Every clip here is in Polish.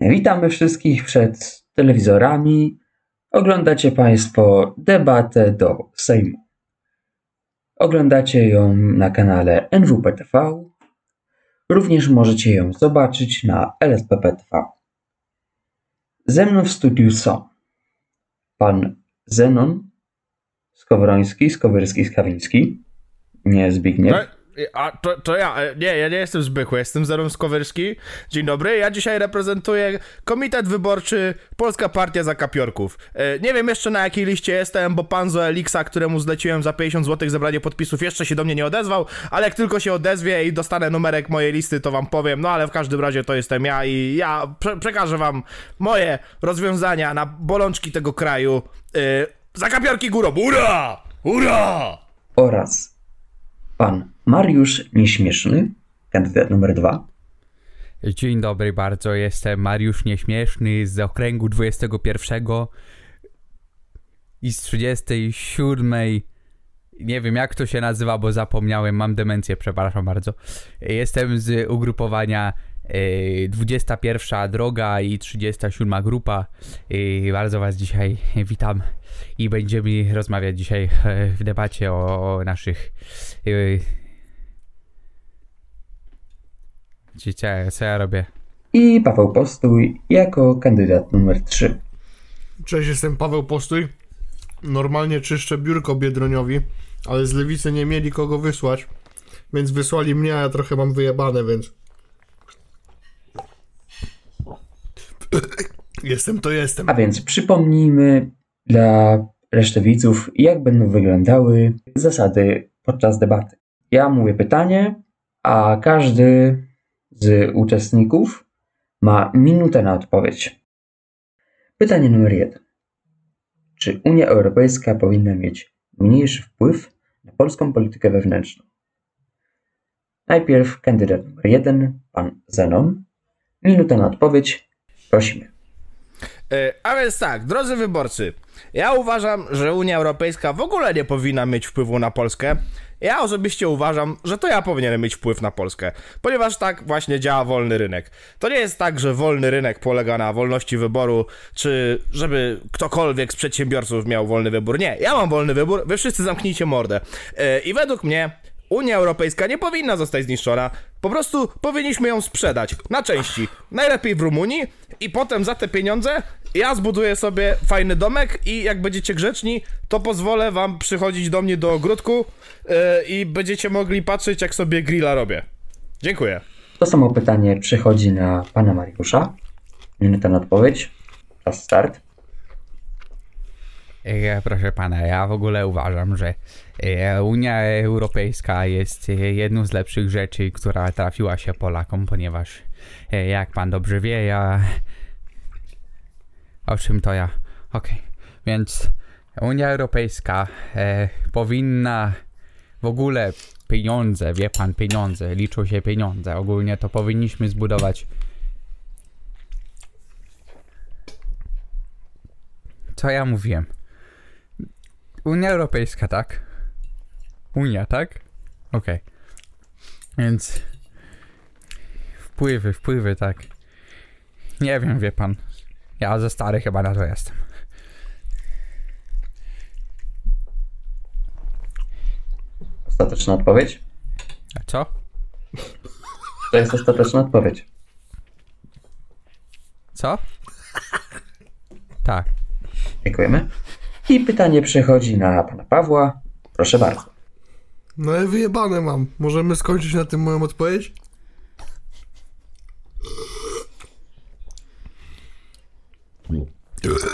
Witamy wszystkich przed telewizorami. Oglądacie Państwo debatę do Sejmu. Oglądacie ją na kanale NWPTV. Również możecie ją zobaczyć na LSPPTV. Ze mną w studiu są pan Zenon Skowroński, Skowyrski, Skawiński. Nie Zbigniew. A to, to ja, e, nie, ja nie jestem Zbychły, jestem Zeron Skowyrski. Dzień dobry, ja dzisiaj reprezentuję Komitet Wyborczy Polska Partia Zakapiorków. E, Nie wiem jeszcze na jakiej liście jestem, bo pan z Elixa, któremu zleciłem za 50 zł zebranie podpisów, jeszcze się do mnie nie odezwał, ale jak tylko się odezwie i dostanę numerek mojej listy, to wam powiem, no ale w każdym razie to jestem ja i ja prze przekażę wam moje rozwiązania na bolączki tego kraju. E, Zakapiorki górą, ura! Ura! oraz pan Mariusz Nieśmieszny, kandydat numer dwa. Dzień dobry bardzo, jestem Mariusz Nieśmieszny z okręgu 21 i z 37. Nie wiem jak to się nazywa, bo zapomniałem, mam demencję, przepraszam bardzo. Jestem z ugrupowania 21 droga i 37 grupa. I bardzo Was dzisiaj witam i będziemy rozmawiać dzisiaj e, w debacie o, o naszych. e, Ci- Co, ja- robię? I Paweł Postój jako kandydat numer trzy. Cześć, jestem Paweł Postój. Normalnie czyszczę biurko Biedroniowi, ale z lewicy nie mieli kogo wysłać, więc wysłali mnie, a ja trochę mam wyjebane, więc... Jestem to jestem. A więc przypomnijmy dla reszty widzów, jak będą wyglądały zasady podczas debaty. Ja mówię pytanie, a każdy z uczestników ma minutę na odpowiedź. Pytanie numer jeden. Czy Unia Europejska powinna mieć mniejszy wpływ na polską politykę wewnętrzną? Najpierw kandydat numer jeden, pan Zenon. Minuta na odpowiedź. Prosimy. E, A więc tak, drodzy wyborcy, ja uważam, że Unia Europejska w ogóle nie powinna mieć wpływu na Polskę. Ja osobiście uważam, że to ja powinienem mieć wpływ na Polskę, ponieważ tak właśnie działa wolny rynek. To nie jest tak, że wolny rynek polega na wolności wyboru, czy żeby ktokolwiek z przedsiębiorców miał wolny wybór. Nie, ja mam wolny wybór, wy wszyscy zamknijcie mordę. E, I według mnie Unia Europejska nie powinna zostać zniszczona. Po prostu powinniśmy ją sprzedać na części. Najlepiej w Rumunii i potem za te pieniądze ja zbuduję sobie fajny domek i jak będziecie grzeczni, to pozwolę wam przychodzić do mnie do ogródku yy, i będziecie mogli patrzeć jak sobie grilla robię. Dziękuję. To samo pytanie przychodzi na pana Mariusza. Minuta na odpowiedź. Czas start. E, Proszę pana, ja w ogóle uważam, że Unia Europejska jest e, jedną z lepszych rzeczy, która trafiła się Polakom, ponieważ e, jak pan dobrze wie, ja. O czym to ja? Okej, więc Unia Europejska e, powinna w ogóle pieniądze, wie pan, pieniądze, liczą się pieniądze. Ogólnie to powinniśmy zbudować. Co ja mówiłem? Unia Europejska, tak? Unia, tak? Okej. Więc. Wpływy, wpływy, tak. Nie wiem, wie pan. Ja ze stary chyba na to jestem. Ostateczna odpowiedź? A co? To jest ostateczna odpowiedź. Co? Tak. Dziękujemy. I pytanie przechodzi na pana Pawła. Proszę bardzo. No ale wyjebane mam. Możemy skończyć na tym moją odpowiedź?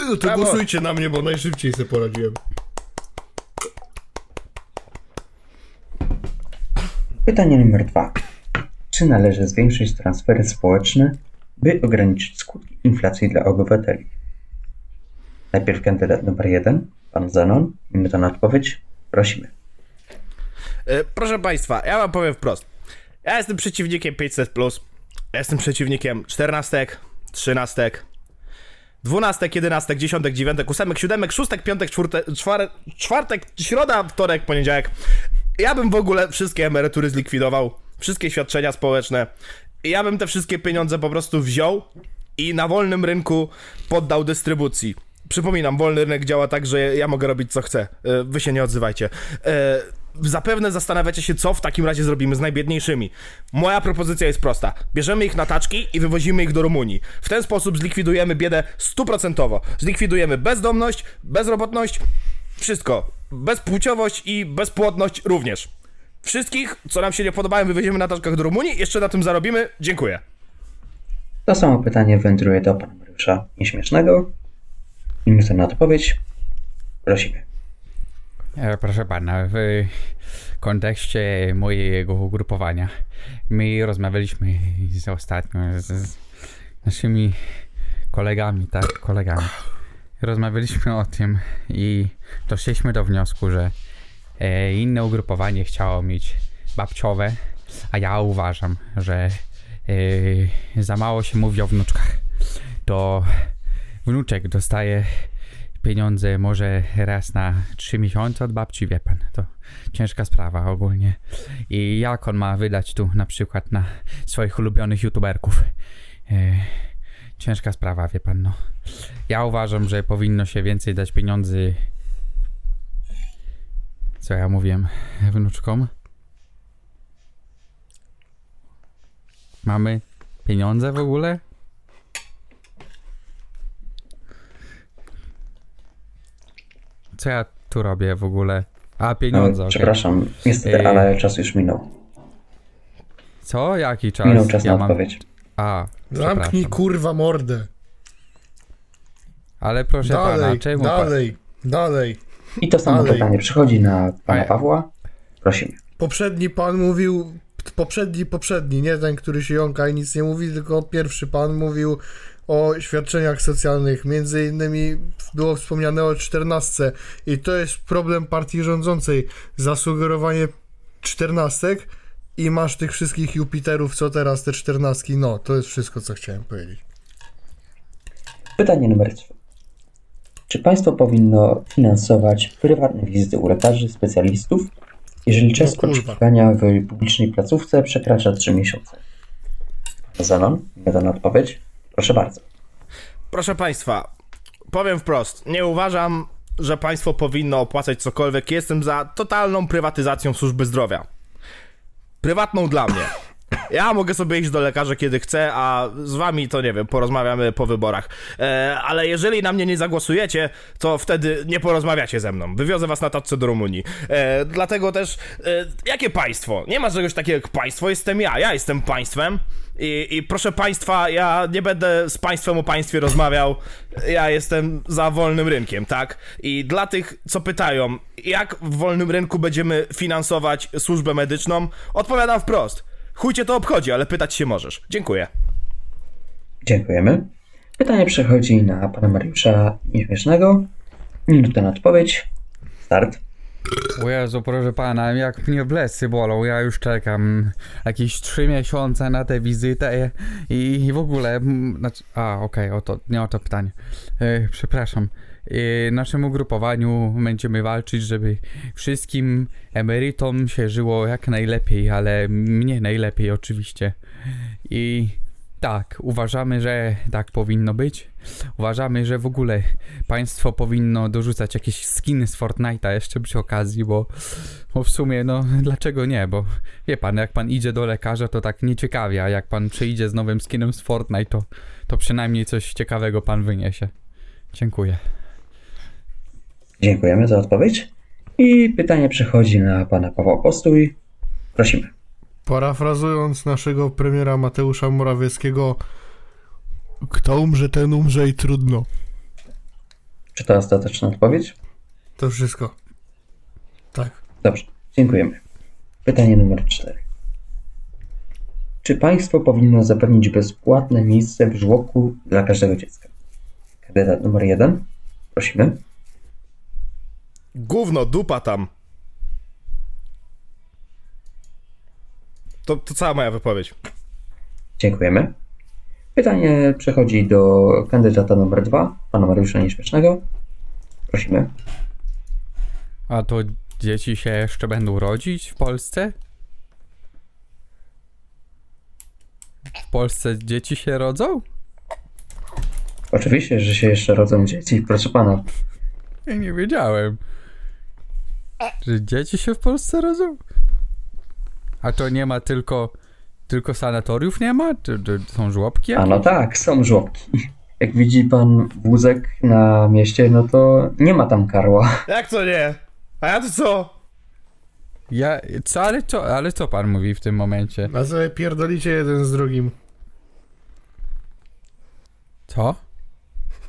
No to Brawo. głosujcie na mnie, bo najszybciej sobie poradziłem. Pytanie numer dwa. Czy należy zwiększyć transfery społeczne, by ograniczyć skutki inflacji dla obywateli? Najpierw kandydat numer jeden, pan Zenon. Minuta na odpowiedź. Prosimy. E, proszę państwa, ja wam powiem wprost. Ja jestem przeciwnikiem 500, ja jestem przeciwnikiem 14, 13, 12, 11, 10, 9, 8, 7, 6, 5, 4, czwartek, czwartek, środa, wtorek, poniedziałek. Ja bym w ogóle wszystkie emerytury zlikwidował, wszystkie świadczenia społeczne. Ja bym te wszystkie pieniądze po prostu wziął i na wolnym rynku poddał dystrybucji. Przypominam, wolny rynek działa tak, że ja mogę robić co chcę. E, Wy się nie odzywajcie. Zapewne zastanawiacie się, co w takim razie zrobimy z najbiedniejszymi. Moja propozycja jest prosta. Bierzemy ich na taczki i wywozimy ich do Rumunii. W ten sposób zlikwidujemy biedę stuprocentowo. Zlikwidujemy bezdomność, bezrobotność, wszystko. Bezpłciowość i bezpłodność również. Wszystkich, co nam się nie podobają, wywieziemy na taczkach do Rumunii, jeszcze na tym zarobimy. Dziękuję. To samo pytanie wędruje do pana Mariusza Nieśmiesznego. Minutę na odpowiedź. Prosimy. E, Proszę pana, w kontekście mojego ugrupowania my rozmawialiśmy z ostatnio z, z naszymi kolegami, tak, kolegami. Rozmawialiśmy o tym i doszliśmy do wniosku, że e, inne ugrupowanie chciało mieć babciowe, a ja uważam, że e, za mało się mówi o wnuczkach. To wnuczek dostaje pieniądze może raz na trzy miesiące od babci, wie pan. To ciężka sprawa ogólnie. I jak on ma wydać tu na przykład na swoich ulubionych youtuberków? E, ciężka sprawa, wie pan, no. Ja uważam, że powinno się więcej dać pieniędzy. Co ja mówiłem wnuczkom? Mamy pieniądze w ogóle? Co ja tu robię w ogóle? A, pieniądze, okej. Przepraszam, niestety, Ej. ale czas już minął. Co? Jaki czas? Minął czas ja na mam... odpowiedź. A, Zamknij kurwa mordę. Ale proszę pana, Dalej, czemu pan... dalej, dalej. I to samo Dalej. pytanie przychodzi na pana. Pawła. Prosimy. Poprzedni pan mówił, poprzedni, poprzedni, nie ten, który się jąka i nic nie mówi, tylko pierwszy pan mówił o świadczeniach socjalnych, między innymi było wspomniane o czternastce i to jest problem partii rządzącej, zasugerowanie czternastek i masz tych wszystkich Jupiterów, co teraz te czternastki, no, to jest wszystko, co chciałem powiedzieć. Pytanie numer 3. Czy państwo powinno finansować prywatne wizyty u lekarzy, specjalistów, jeżeli czas kurwa. oczekiwania w publicznej placówce przekracza 3 miesiące? Zenon, jeden odpowiedź. Proszę bardzo. Proszę Państwa, powiem wprost, nie uważam, że państwo powinno opłacać cokolwiek. Jestem za totalną prywatyzacją służby zdrowia. Prywatną dla mnie. Ja mogę sobie iść do lekarza kiedy chcę, a z wami to nie wiem, porozmawiamy po wyborach. E, ale jeżeli na mnie nie zagłosujecie, to wtedy nie porozmawiacie ze mną. Wywiozę was na tacce do Rumunii. E, dlatego też, e, jakie państwo? Nie ma czegoś takiego jak państwo, jestem ja. Ja jestem państwem. I, I proszę państwa, ja nie będę z państwem o państwie rozmawiał. Ja jestem za wolnym rynkiem, tak? I dla tych, co pytają, jak w wolnym rynku będziemy finansować służbę medyczną, odpowiadam wprost. Chuj cię to obchodzi, ale pytać się możesz. Dziękuję. Dziękujemy. Pytanie przechodzi na pana Mariusza Nieśmiesznego. Minuta na odpowiedź. Start. O Jezu, proszę pana, jak mnie plecy bolą, ja już czekam jakieś trzy miesiące na tę wizytę i, i w ogóle, znaczy, a okej, o to, nie o to pytanie, e, przepraszam. E, naszym ugrupowaniu będziemy walczyć, żeby wszystkim emerytom się żyło jak najlepiej, ale mnie najlepiej oczywiście. I tak, uważamy, że tak powinno być. Uważamy, że w ogóle państwo powinno dorzucać jakieś skiny z Fortnite'a jeszcze przy okazji, bo, bo w sumie, no, dlaczego nie? Bo wie pan, jak pan idzie do lekarza, to tak nieciekawie, a jak pan przyjdzie z nowym skinem z Fortnite, to, to przynajmniej coś ciekawego pan wyniesie. Dziękuję. Dziękujemy za odpowiedź. I pytanie przechodzi na pana Pawła Postój. Prosimy. Parafrazując naszego premiera Mateusza Morawieckiego, kto umrze, ten umrze i trudno. Czy to ostateczna odpowiedź? To wszystko. Tak. Dobrze, dziękujemy. Pytanie numer 4. Czy państwo powinno zapewnić bezpłatne miejsce w żłobku dla każdego dziecka? Kandydat numer 1. Prosimy. Gówno, dupa tam. To, to cała moja wypowiedź. Dziękujemy. Pytanie przechodzi do kandydata numer 2, pana Mariusza Nieśmiesznego. Prosimy. A to dzieci się jeszcze będą rodzić w Polsce? W Polsce dzieci się rodzą? Oczywiście, że się jeszcze rodzą dzieci, proszę pana. Ja nie wiedziałem. Że dzieci się w Polsce rodzą? A to nie ma tylko... Tylko sanatoriów nie ma? Czy, czy są żłobki? A no tak, są żłobki. Jak widzi pan wózek na mieście, no to nie ma tam karła. Jak to nie? A ja to co? Ja, co, ale co, ale co pan mówi w tym momencie? A sobie pierdolicie jeden z drugim. Co?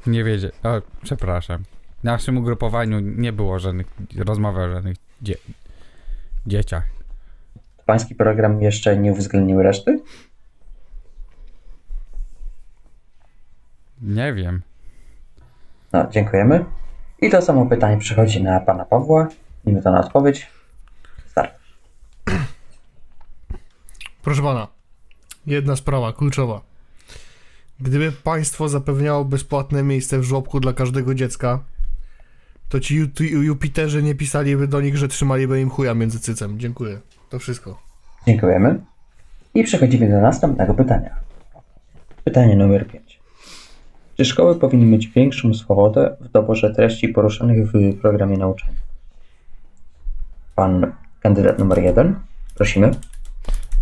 Nie wiedział. O, przepraszam. W naszym ugrupowaniu nie było żadnych rozmowy o żadnych dzie dzieciach. Pański program jeszcze nie uwzględnił reszty? Nie wiem. No, dziękujemy. I to samo pytanie przychodzi na pana Pawła. Minuta na odpowiedź. Start. Proszę pana, jedna sprawa kluczowa. Gdyby państwo zapewniało bezpłatne miejsce w żłobku dla każdego dziecka, to ci Ju- Jupiterzy nie pisaliby do nich, że trzymaliby im chuja między cycem. Dziękuję. To wszystko. Dziękujemy. I przechodzimy do następnego pytania. Pytanie numer 5. Czy szkoły powinny mieć większą swobodę w doborze treści poruszanych w programie nauczania? Pan kandydat numer 1. Prosimy.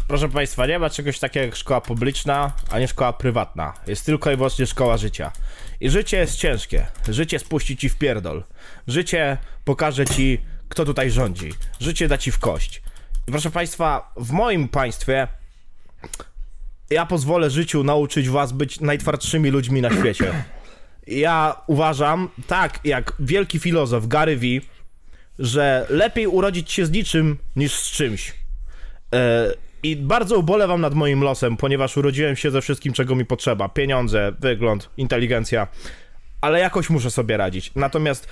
Proszę Państwa, nie ma czegoś takiego jak szkoła publiczna, a nie szkoła prywatna. Jest tylko i wyłącznie szkoła życia. I życie jest ciężkie. Życie spuści ci w pierdol. Życie pokaże ci, kto tutaj rządzi. Życie da ci w kość. I proszę Państwa, w moim państwie ja pozwolę życiu nauczyć was być najtwardszymi ludźmi na świecie. Ja uważam, tak jak wielki filozof Gary V, że lepiej urodzić się z niczym niż z czymś. E, I bardzo ubolewam nad moim losem, ponieważ urodziłem się ze wszystkim, czego mi potrzeba: pieniądze, wygląd, inteligencja, ale jakoś muszę sobie radzić. Natomiast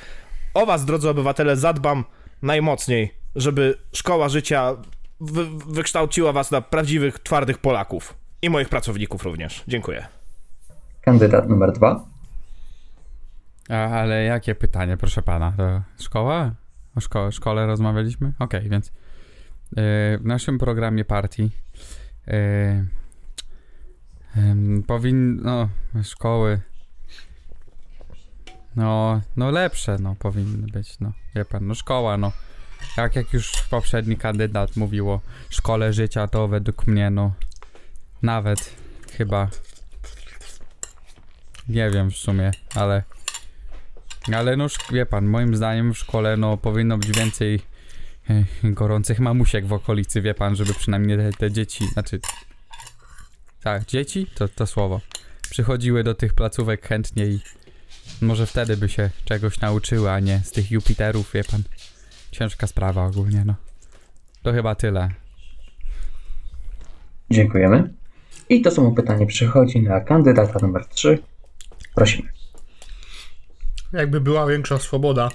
o Was, drodzy obywatele, zadbam najmocniej, żeby szkoła życia wy wykształciła Was na prawdziwych, twardych Polaków i moich pracowników również. Dziękuję. Kandydat numer 2. A, ale jakie pytanie, proszę pana? To szkoła? O szko szkole rozmawialiśmy? Okej, więc yy, w naszym programie partii yy, powinno szkoły no, no lepsze, no powinny być, no wie pan, no szkoła, no. Tak jak już poprzedni kandydat mówił o szkole życia, to według mnie, no nawet chyba nie wiem w sumie, ale ale no, wie pan, moim zdaniem w szkole no powinno być więcej e, gorących mamusiek w okolicy, wie pan, żeby przynajmniej te, te dzieci, znaczy tak, dzieci, to, to słowo, przychodziły do tych placówek chętnie i może wtedy by się czegoś nauczyły, a nie z tych Jupiterów, wie pan. Ciężka sprawa ogólnie, no. To chyba tyle. Dziękujemy. I to samo pytanie przychodzi na kandydata numer 3. Prosimy. Jakby była większa swoboda,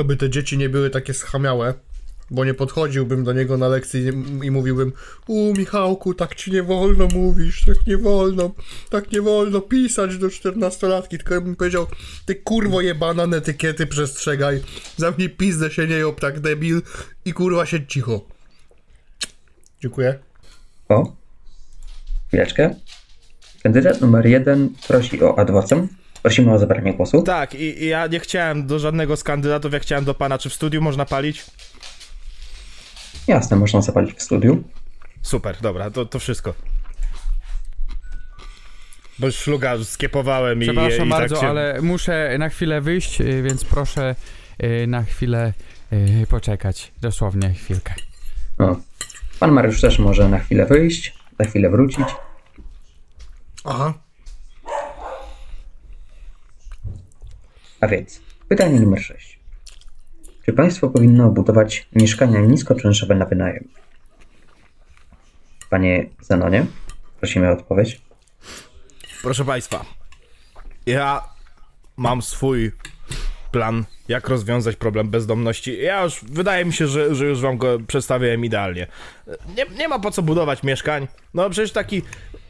to by te dzieci nie były takie schamiałe, bo nie podchodziłbym do niego na lekcji i- mówiłbym U Michałku, tak ci nie wolno mówisz, tak nie wolno, tak nie wolno pisać do 14-latki, tylko ja bym powiedział ty kurwo jebana, etykiety przestrzegaj, zamknij pizdę się nie job, tak debil i kurwa siedź cicho. Dziękuję. O. Chwileczkę. Kandydat numer 1 prosi o adwocem. Prosimy o zabranie głosu. Tak, i, i ja nie chciałem do żadnego z kandydatów, ja chciałem do pana, czy w studiu można palić? Jasne, można zapalić w studiu. Super, dobra, to, to wszystko. Bo już szluga skiepowałem i, Przepraszam i bardzo, tak się... ale muszę na chwilę wyjść, y, więc proszę y, na chwilę y, poczekać. Dosłownie chwilkę. O. Pan Mariusz też może na chwilę wyjść, za chwilę wrócić. Aha. A więc, pytanie numer 6. Czy państwo powinno budować mieszkania niskoczynszowe na wynajem? Panie Zenonie, prosimy o odpowiedź. Proszę państwa, ja mam swój plan, jak rozwiązać problem bezdomności. Ja już, wydaje mi się, że, że już wam go przedstawiłem idealnie. Nie, nie ma po co budować mieszkań. No przecież taki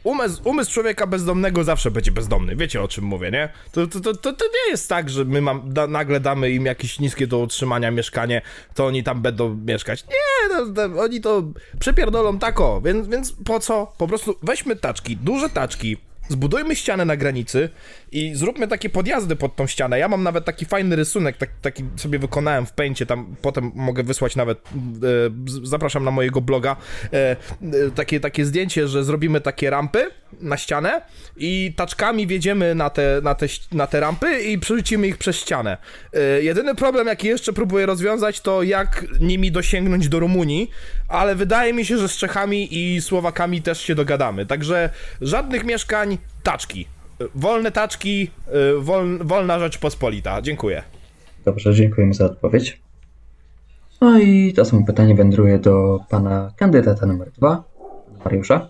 umysł, umysł człowieka bezdomnego zawsze będzie bezdomny. Wiecie o czym mówię, nie? To, to, to, to, to nie jest tak, że my mam, da, nagle damy im jakieś niskie do utrzymania mieszkanie, to oni tam będą mieszkać. Nie, no, to, oni to przepierdolą tako, więc, więc po co? Po prostu weźmy taczki, duże taczki, zbudujmy ścianę na granicy i zróbmy takie podjazdy pod tą ścianę. Ja mam nawet taki fajny rysunek, tak, taki sobie wykonałem w pęcie, tam potem mogę wysłać nawet, e, zapraszam na mojego bloga, e, e, takie, takie zdjęcie, że zrobimy takie rampy na ścianę i taczkami wjedziemy na te, na te, na te rampy i przerzucimy ich przez ścianę. E, jedyny problem, jaki jeszcze próbuję rozwiązać, to jak nimi dosięgnąć do Rumunii, ale wydaje mi się, że z Czechami i Słowakami też się dogadamy. Także żadnych mieszkań, taczki. Wolne taczki, e, wol, wolna Rzeczpospolita. Dziękuję. Dobrze, dziękujemy za odpowiedź. No i to samo pytanie wędruje do pana kandydata numer dwa, Mariusza.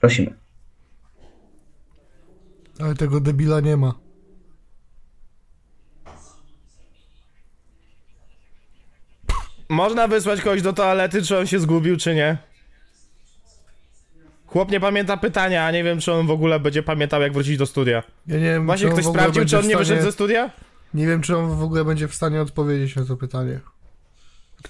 Prosimy. Ale tego debila nie ma. Można wysłać kogoś do toalety, czy on się zgubił, czy nie? Chłop nie pamięta pytania, a nie wiem, czy on w ogóle będzie pamiętał, jak wrócić do studia. Ja nie wiem, Właśnie czy on ktoś w ogóle sprawdził, będzie czy on w nie stanie... wyszedł ze studia? Nie wiem, czy on w ogóle będzie w stanie odpowiedzieć na to pytanie.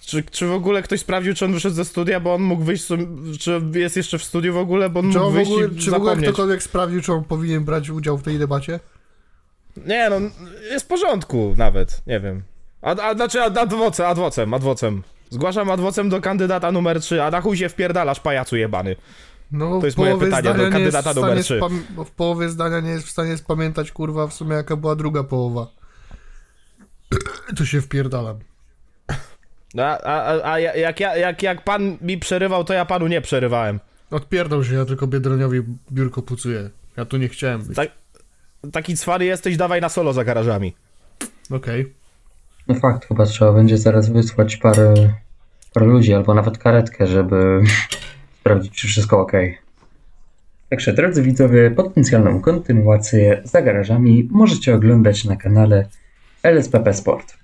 Czy, czy w ogóle ktoś sprawdził, czy on wyszedł ze studia, bo on mógł wyjść, sum- czy jest jeszcze w studiu w ogóle, bo on Czy, mógł on w wyjść ogóle, i czy w ogóle zapomnieć. ktokolwiek sprawdził, czy on powinien brać udział w tej debacie? Nie no, jest w porządku nawet, nie wiem. A, a znaczy ad- adwocem, adwocem, adwocem. Zgłaszam adwocem do kandydata numer 3, a na chuj się wpierdalasz, pajacu jebany. No, To jest moje pytanie do kandydata numer trzy. spam- bo w połowie zdania nie jest w stanie spamiętać, kurwa, w sumie jaka była druga połowa. Tu się wpierdalam. No, A, a, a, a jak, ja, jak, jak pan mi przerywał, to ja panu nie przerywałem. Odpierdał się, ja tylko Biedroniowi biurko pucuję. Ja tu nie chciałem być. Tak, taki cwary jesteś, dawaj na solo za garażami. Okej. No fakt, chyba trzeba będzie zaraz wysłać parę, parę ludzi, albo nawet karetkę, żeby sprawdzić, czy wszystko ok. Także drodzy widzowie, potencjalną kontynuację za garażami możecie oglądać na kanale LSPP Sport.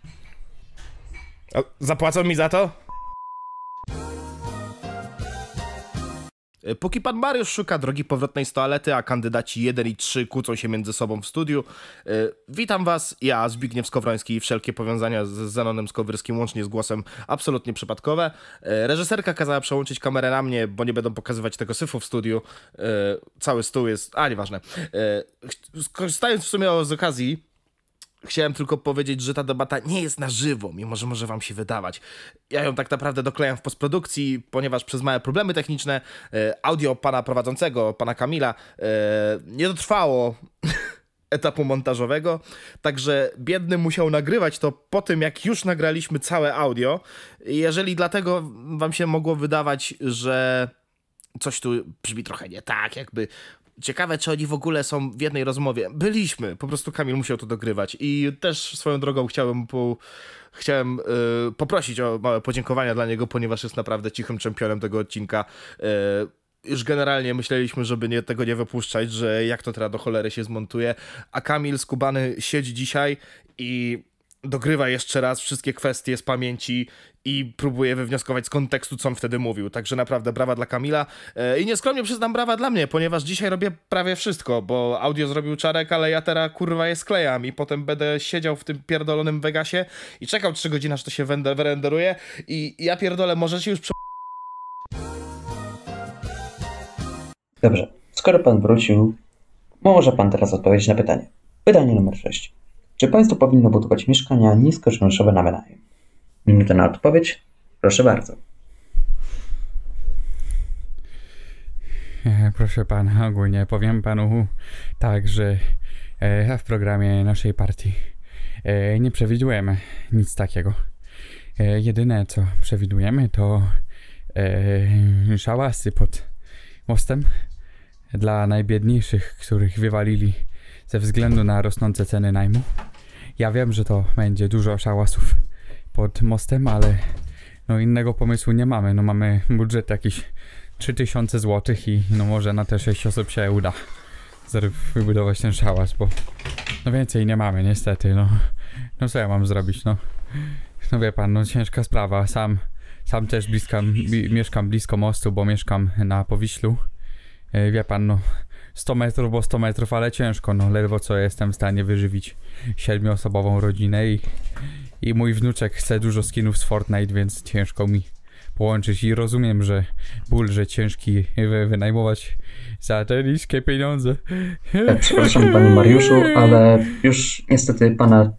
Zapłacą mi za to? Póki pan Mariusz szuka drogi powrotnej z toalety, a kandydaci 1 i 3 kłócą się między sobą w studiu, e, witam was, ja Zbigniew Skowroński i wszelkie powiązania z Zenonem Skowyrskim łącznie z głosem absolutnie przypadkowe. E, Reżyserka kazała przełączyć kamerę na mnie, bo nie będą pokazywać tego syfu w studiu. E, Cały stół jest... a, nieważne. E, Skorzystając w sumie z okazji, Chciałem tylko powiedzieć, że ta debata nie jest na żywo, mimo że może wam się wydawać. Ja ją tak naprawdę doklejam w postprodukcji, ponieważ przez małe problemy techniczne e, audio pana prowadzącego, pana Kamila, e, nie dotrwało etapu montażowego, także biedny musiał nagrywać to po tym, jak już nagraliśmy całe audio. Jeżeli dlatego wam się mogło wydawać, że coś tu brzmi trochę nie tak, jakby. Ciekawe, czy oni w ogóle są w jednej rozmowie. Byliśmy, po prostu Kamil musiał to dogrywać. I też swoją drogą chciałem, po, chciałem y, poprosić o małe podziękowania dla niego, ponieważ jest naprawdę cichym czempionem tego odcinka. Y, już generalnie myśleliśmy, żeby nie, tego nie wypuszczać, że jak to teraz do cholery się zmontuje. A Kamil z Kubany siedzi dzisiaj i dogrywa jeszcze raz wszystkie kwestie z pamięci i próbuje wywnioskować z kontekstu, co on wtedy mówił. Także naprawdę brawa dla Kamila. E, I nieskromnie przyznam brawa dla mnie, ponieważ dzisiaj robię prawie wszystko, bo audio zrobił Czarek, ale ja teraz kurwa je sklejam i potem będę siedział w tym pierdolonym Vegasie i czekał 3 godziny, aż to się wyrenderuje i ja pierdolę, możecie już prze... Dobrze, skoro pan wrócił, może pan teraz odpowiedzieć na pytanie. Pytanie numer 6. Czy państwo powinno budować mieszkania niskoczynszowe na wynajem? Minuta na odpowiedź. Proszę bardzo. E, Proszę pana, ogólnie powiem panu tak, że e, w programie naszej partii e, nie przewidujemy nic takiego. Jedyne co przewidujemy to szałasy pod mostem dla najbiedniejszych, których wywalili ze względu na rosnące ceny najmu. Ja wiem, że to będzie dużo szałasów pod mostem, ale no innego pomysłu nie mamy. No mamy budżet jakiś 3000 zł i no może na te 6 osób się uda wybudować ten szałas, bo no więcej nie mamy niestety, no. No co ja mam zrobić, no. No wie pan, no ciężka sprawa. Sam, sam też mieszkam blisko mostu, bo mieszkam na Powiślu. E, Wie pan, no 100 metrów, bo 100 metrów, ale ciężko, no ledwo co jestem w stanie wyżywić siedmioosobową rodzinę i, i mój wnuczek chce dużo skinów z Fortnite, więc ciężko mi połączyć i rozumiem, że ból, że ciężki wy, wynajmować za te niskie pieniądze. Przepraszam, panie Mariuszu, ale już niestety pana,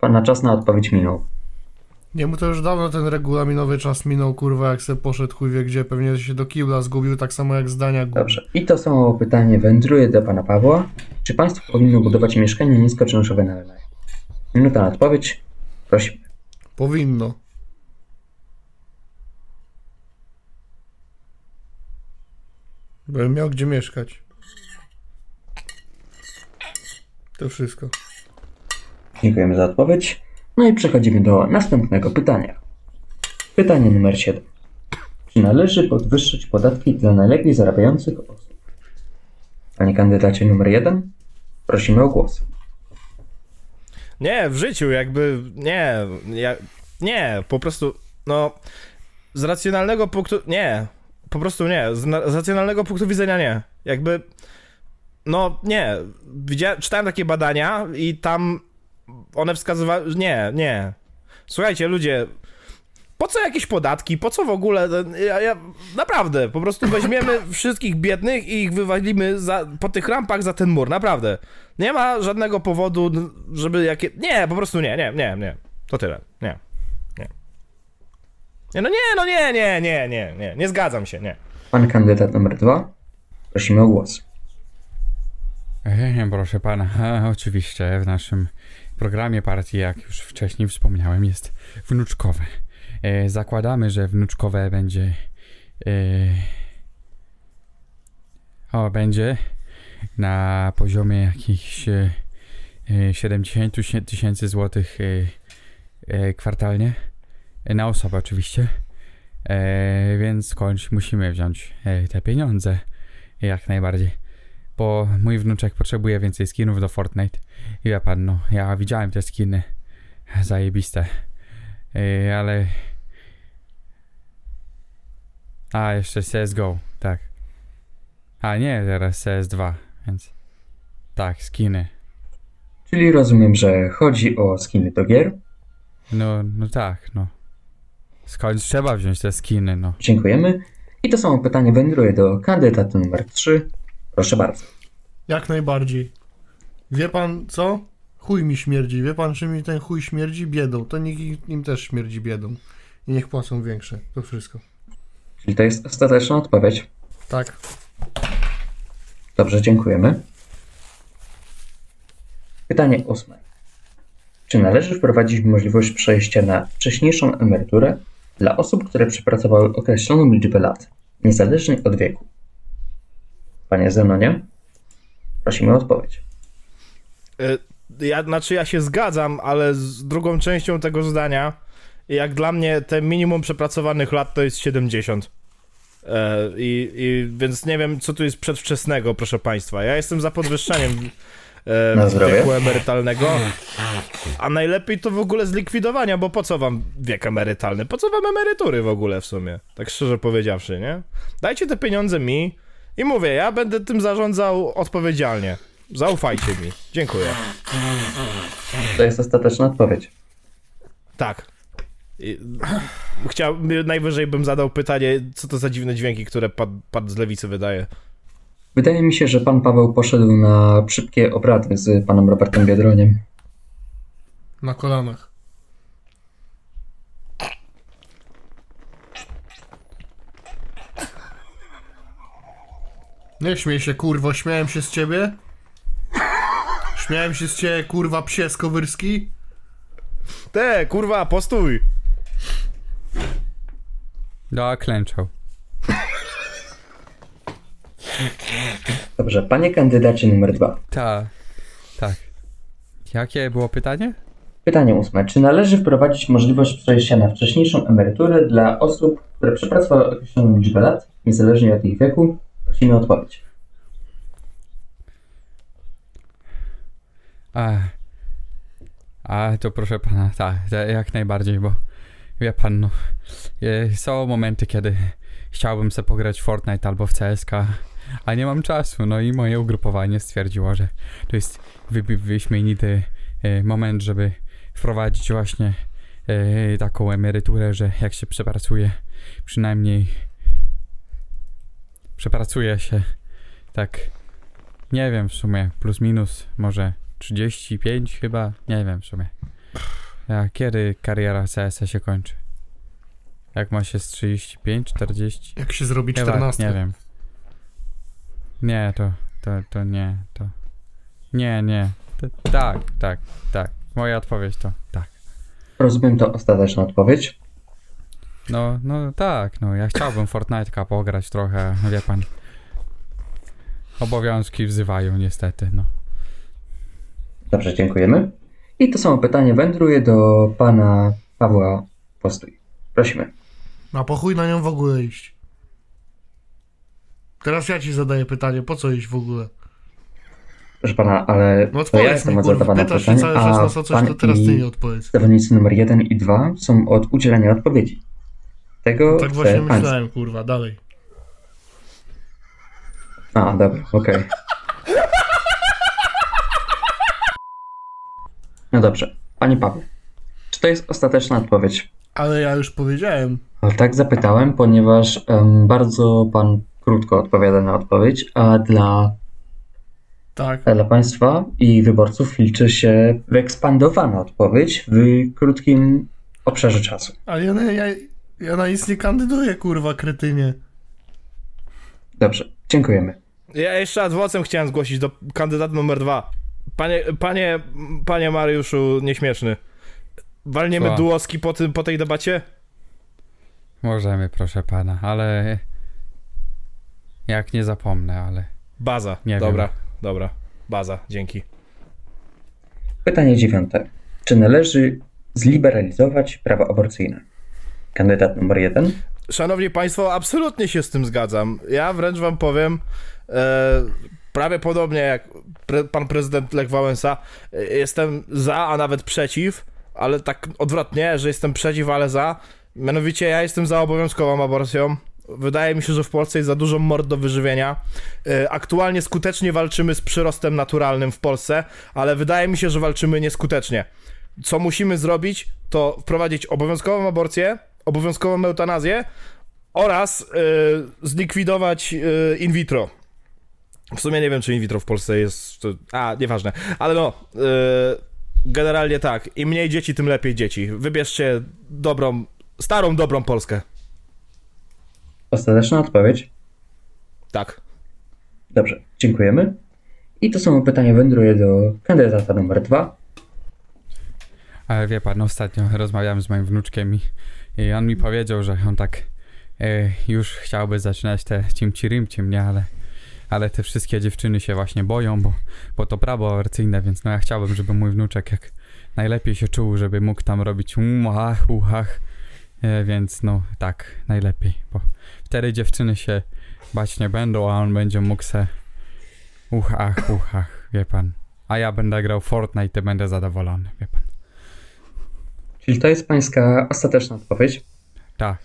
pana czas na odpowiedź minął. Nie, mu to już dawno ten regulaminowy czas minął, kurwa, jak se poszedł chuj wie gdzie, pewnie się do kibla zgubił, tak samo jak zdania gubił. Dobrze. I to samo pytanie wędruje do pana Pawła. Czy państwo powinno budować mieszkania niskoczynszowe na wynajem? Minuta na odpowiedź. Prosimy. Powinno. Bym miał gdzie mieszkać. To wszystko. Dziękujemy za odpowiedź. No i przechodzimy do następnego pytania. Pytanie numer 7. Czy należy podwyższyć podatki dla najlepiej zarabiających osób? Panie kandydacie numer 1, prosimy o głos. Nie, w życiu jakby, nie, ja, nie, po prostu, no, z racjonalnego punktu, nie, po prostu nie, z, z racjonalnego punktu widzenia nie, jakby, no nie, widziałem, czytałem takie badania i tam one wskazywały, nie, nie, słuchajcie ludzie, po co jakieś podatki, po co w ogóle, ja, ja, naprawdę, po prostu weźmiemy wszystkich biednych i ich wywalimy za, po tych rampach za ten mur, naprawdę. Nie ma żadnego powodu, żeby jakie... Nie, po prostu nie, nie, nie, nie. To tyle, nie, nie. Nie, no nie, no nie, nie, nie, nie, nie, nie zgadzam się, nie. Pan kandydat numer 2, prosimy o głos. E, Proszę pana, e, oczywiście w naszym programie partii, jak już wcześniej wspomniałem, jest wnuczkowe. E, Zakładamy, że wnuczkowe będzie. e, O, będzie na poziomie jakichś e, e, 70 tysię- tysięcy złotych e, e, kwartalnie. E, Na osobę oczywiście. Więc skądś musimy wziąć te pieniądze. Jak najbardziej bo mój wnuczek potrzebuje więcej skinów do Fortnite. I wie pan, no, ja widziałem te skiny. Zajebiste. Yy, ale... A, jeszcze CSGO, tak. A nie, teraz CS2, więc... Tak, skiny. Czyli rozumiem, że chodzi o skiny do gier. No, no tak, no. Skąd trzeba wziąć te skiny, no. Dziękujemy. I to samo pytanie wędruje do kandydata numer 3. Proszę bardzo. Jak najbardziej. Wie pan co? Chuj mi śmierdzi. Wie pan, czy mi ten chuj śmierdzi? Biedą. To niech im też śmierdzi biedą. I niech płacą większe. To wszystko. Czyli to jest ostateczna odpowiedź. Tak. Dobrze, dziękujemy. Pytanie ósme. Czy należy wprowadzić możliwość przejścia na wcześniejszą emeryturę dla osób, które przepracowały określoną liczbę lat, niezależnie od wieku? Panie Zenonie, prosimy o odpowiedź. Y, Ja, znaczy ja się zgadzam, ale z drugą częścią tego zdania, jak dla mnie te minimum przepracowanych lat to jest 70. E, i, I więc nie wiem, co tu jest przedwczesnego, proszę państwa. Ja jestem za podwyższeniem e, wieku emerytalnego, a najlepiej to w ogóle zlikwidowania, bo po co wam wiek emerytalny? Po co wam emerytury w ogóle w sumie? Tak szczerze powiedziawszy, nie? Dajcie te pieniądze mi i mówię, ja będę tym zarządzał odpowiedzialnie. Zaufajcie mi. Dziękuję. To jest ostateczna odpowiedź. Tak. I- Chciał, najwyżej bym zadał pytanie, co to za dziwne dźwięki, które pan, pan z lewicy wydaje. Wydaje mi się, że pan Paweł poszedł na szybkie obrady z panem Robertem Biedroniem. Na kolanach. Nie śmiej się, kurwo, śmiałem się z ciebie? Śmiałem się z ciebie, kurwa, psie skowyrski? Te, kurwa, postój! No, klęczał. Dobrze, panie kandydacie numer dwa. Tak, tak. Jakie było pytanie? Pytanie ósme. Czy należy wprowadzić możliwość przejścia na wcześniejszą emeryturę dla osób, które przepracowały określoną liczbę lat, niezależnie od ich wieku? Prosimy o odpowiedź. A, a to proszę pana, tak, jak najbardziej, bo wie pan, no, e, są momenty, kiedy chciałbym sobie pograć Fortnite albo w CSK, a nie mam czasu, no i moje ugrupowanie stwierdziło, że to jest wy, wy, wyśmienity e, moment, żeby wprowadzić właśnie e, taką emeryturę, że jak się przepracuje przynajmniej przepracuje się tak, nie wiem w sumie, plus minus może 35 chyba, nie wiem w sumie. A kiedy kariera CS się kończy? Jak ma się z 35, 40? Jak się zrobi Chyba, 14? nie wiem. Nie, to, to, to nie, to... Nie, nie. To, tak, tak, tak. Moja odpowiedź to tak. Rozumiem to ostateczna odpowiedź. No, no tak, no ja chciałbym Fortnite'ka pograć trochę, wie pan. Obowiązki wzywają niestety, no. Dobrze, dziękujemy. I to samo pytanie wędruje do pana Pawła Postój. Prosimy. A po chuj na nią w ogóle iść. Teraz ja ci zadaję pytanie, po co iść w ogóle? Proszę pana, ale No to ja jestem mi, od zadawania pytań, się cały czas a nas o coś, pan to teraz ty i zawodnicy numer 1 i 2 są od udzielenia odpowiedzi. Tego Tak chcę właśnie myślałem, kurwa, dalej. A, dobra, okej. No dobrze. Panie Pawle, czy to jest ostateczna odpowiedź? Ale ja już powiedziałem. Tak zapytałem, ponieważ em, bardzo pan krótko odpowiada na odpowiedź, a dla, Tak. dla państwa i wyborców liczy się wyekspandowana odpowiedź w krótkim obszarze czasu. Ale ja, ja, ja na nic nie kandyduję, kurwa, kretynie. Dobrze, dziękujemy. Ja jeszcze adwocem chciałem zgłosić do kandydata numer dwa. Panie, panie, panie Mariuszu Nieśmieszny. Walniemy Co? duoski po, tym, po tej debacie? Możemy, proszę pana, ale... Jak nie zapomnę, ale... Baza. Nie dobra, wiem. dobra. Baza, dzięki. Pytanie dziewiąte. Czy należy zliberalizować prawa aborcyjne? Kandydat numer jeden. Szanowni Państwo, absolutnie się z tym zgadzam. Ja wręcz Wam powiem, e, prawie podobnie jak pre, pan prezydent Lech Wałęsa, e, jestem za, a nawet przeciw, ale tak odwrotnie, że jestem przeciw, ale za. Mianowicie ja jestem za obowiązkową aborcją. Wydaje mi się, że w Polsce jest za dużo mord do wyżywienia. E, Aktualnie skutecznie walczymy z przyrostem naturalnym w Polsce, ale wydaje mi się, że walczymy nieskutecznie. Co musimy zrobić, to wprowadzić obowiązkową aborcję, obowiązkową eutanazję oraz e, zlikwidować e, in vitro. W sumie nie wiem, czy in vitro w Polsce jest. To, a, nieważne. Ale no. e, generalnie tak. Im mniej dzieci, tym lepiej dzieci. Wybierzcie dobrą, starą, dobrą Polskę. Ostateczna odpowiedź. Tak. Dobrze, dziękujemy. I to samo pytanie wędruje do kandydata numer dwa. Ale wie pan, ostatnio rozmawiałem z moim wnuczkiem i, i on mi powiedział, że on tak e, już chciałby zaczynać te cimci rymcim, nie? Ale, ale te wszystkie dziewczyny się właśnie boją, bo, bo to prawo aborcyjne, więc no ja chciałbym, żeby mój wnuczek jak najlepiej się czuł, żeby mógł tam robić um, ach, uchach, e, więc no tak, najlepiej, bo wtedy dziewczyny się bać nie będą, a on będzie mógł se uchach, uchach, wie pan. A ja będę grał Fortnite i będę zadowolony, wie pan. Czyli to jest pańska ostateczna odpowiedź? Tak.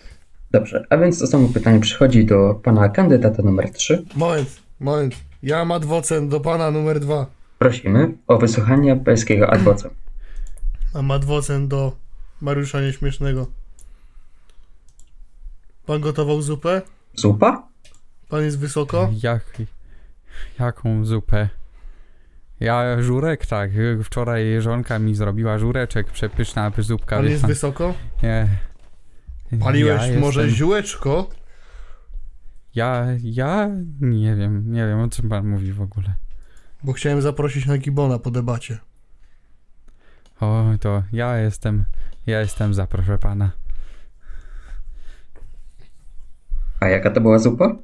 Dobrze, a więc to samo pytanie przychodzi do pana kandydata numer 3. Moment, moment. Ja mam adwocem do pana numer dwa. Prosimy o wysłuchanie pańskiego adwocem. Mam adwocem do Mariusza Nieśmiesznego. Pan gotował zupę? Zupa? Pan jest wysoko? Jak, jaką zupę? Ja żurek, tak. Wczoraj żonka mi zrobiła żureczek, przepyszna zupka. Wie jest wysoko? Nie. Paliłeś ja może jestem- ziółeczko? Ja, ja nie wiem, nie wiem o czym pan mówi w ogóle. Bo chciałem zaprosić na Gibona po debacie. O, to ja jestem, ja jestem za, proszę pana. A jaka to była zupa?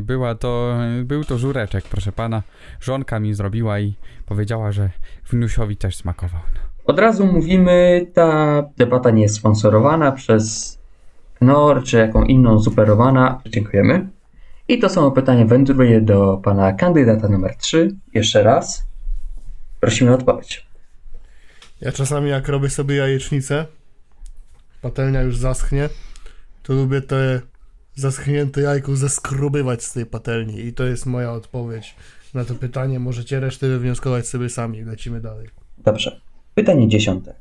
Była to, był to żureczek, proszę pana. Żonka mi zrobiła i powiedziała, że wnusiowi też smakował. Od razu mówimy, ta debata nie jest sponsorowana przez Knorr czy jaką inną superowana. Dziękujemy. I to samo pytanie wędruje do pana kandydata numer 3. Jeszcze raz. Prosimy o odpowiedź. Ja czasami jak robię sobie jajecznicę, patelnia już zaschnie, to lubię te zaschnięte jajko zeskrubywać z tej patelni i to jest moja odpowiedź na to pytanie. Możecie resztę wywnioskować sobie sami. Lecimy dalej. Dobrze. Pytanie dziesiąte.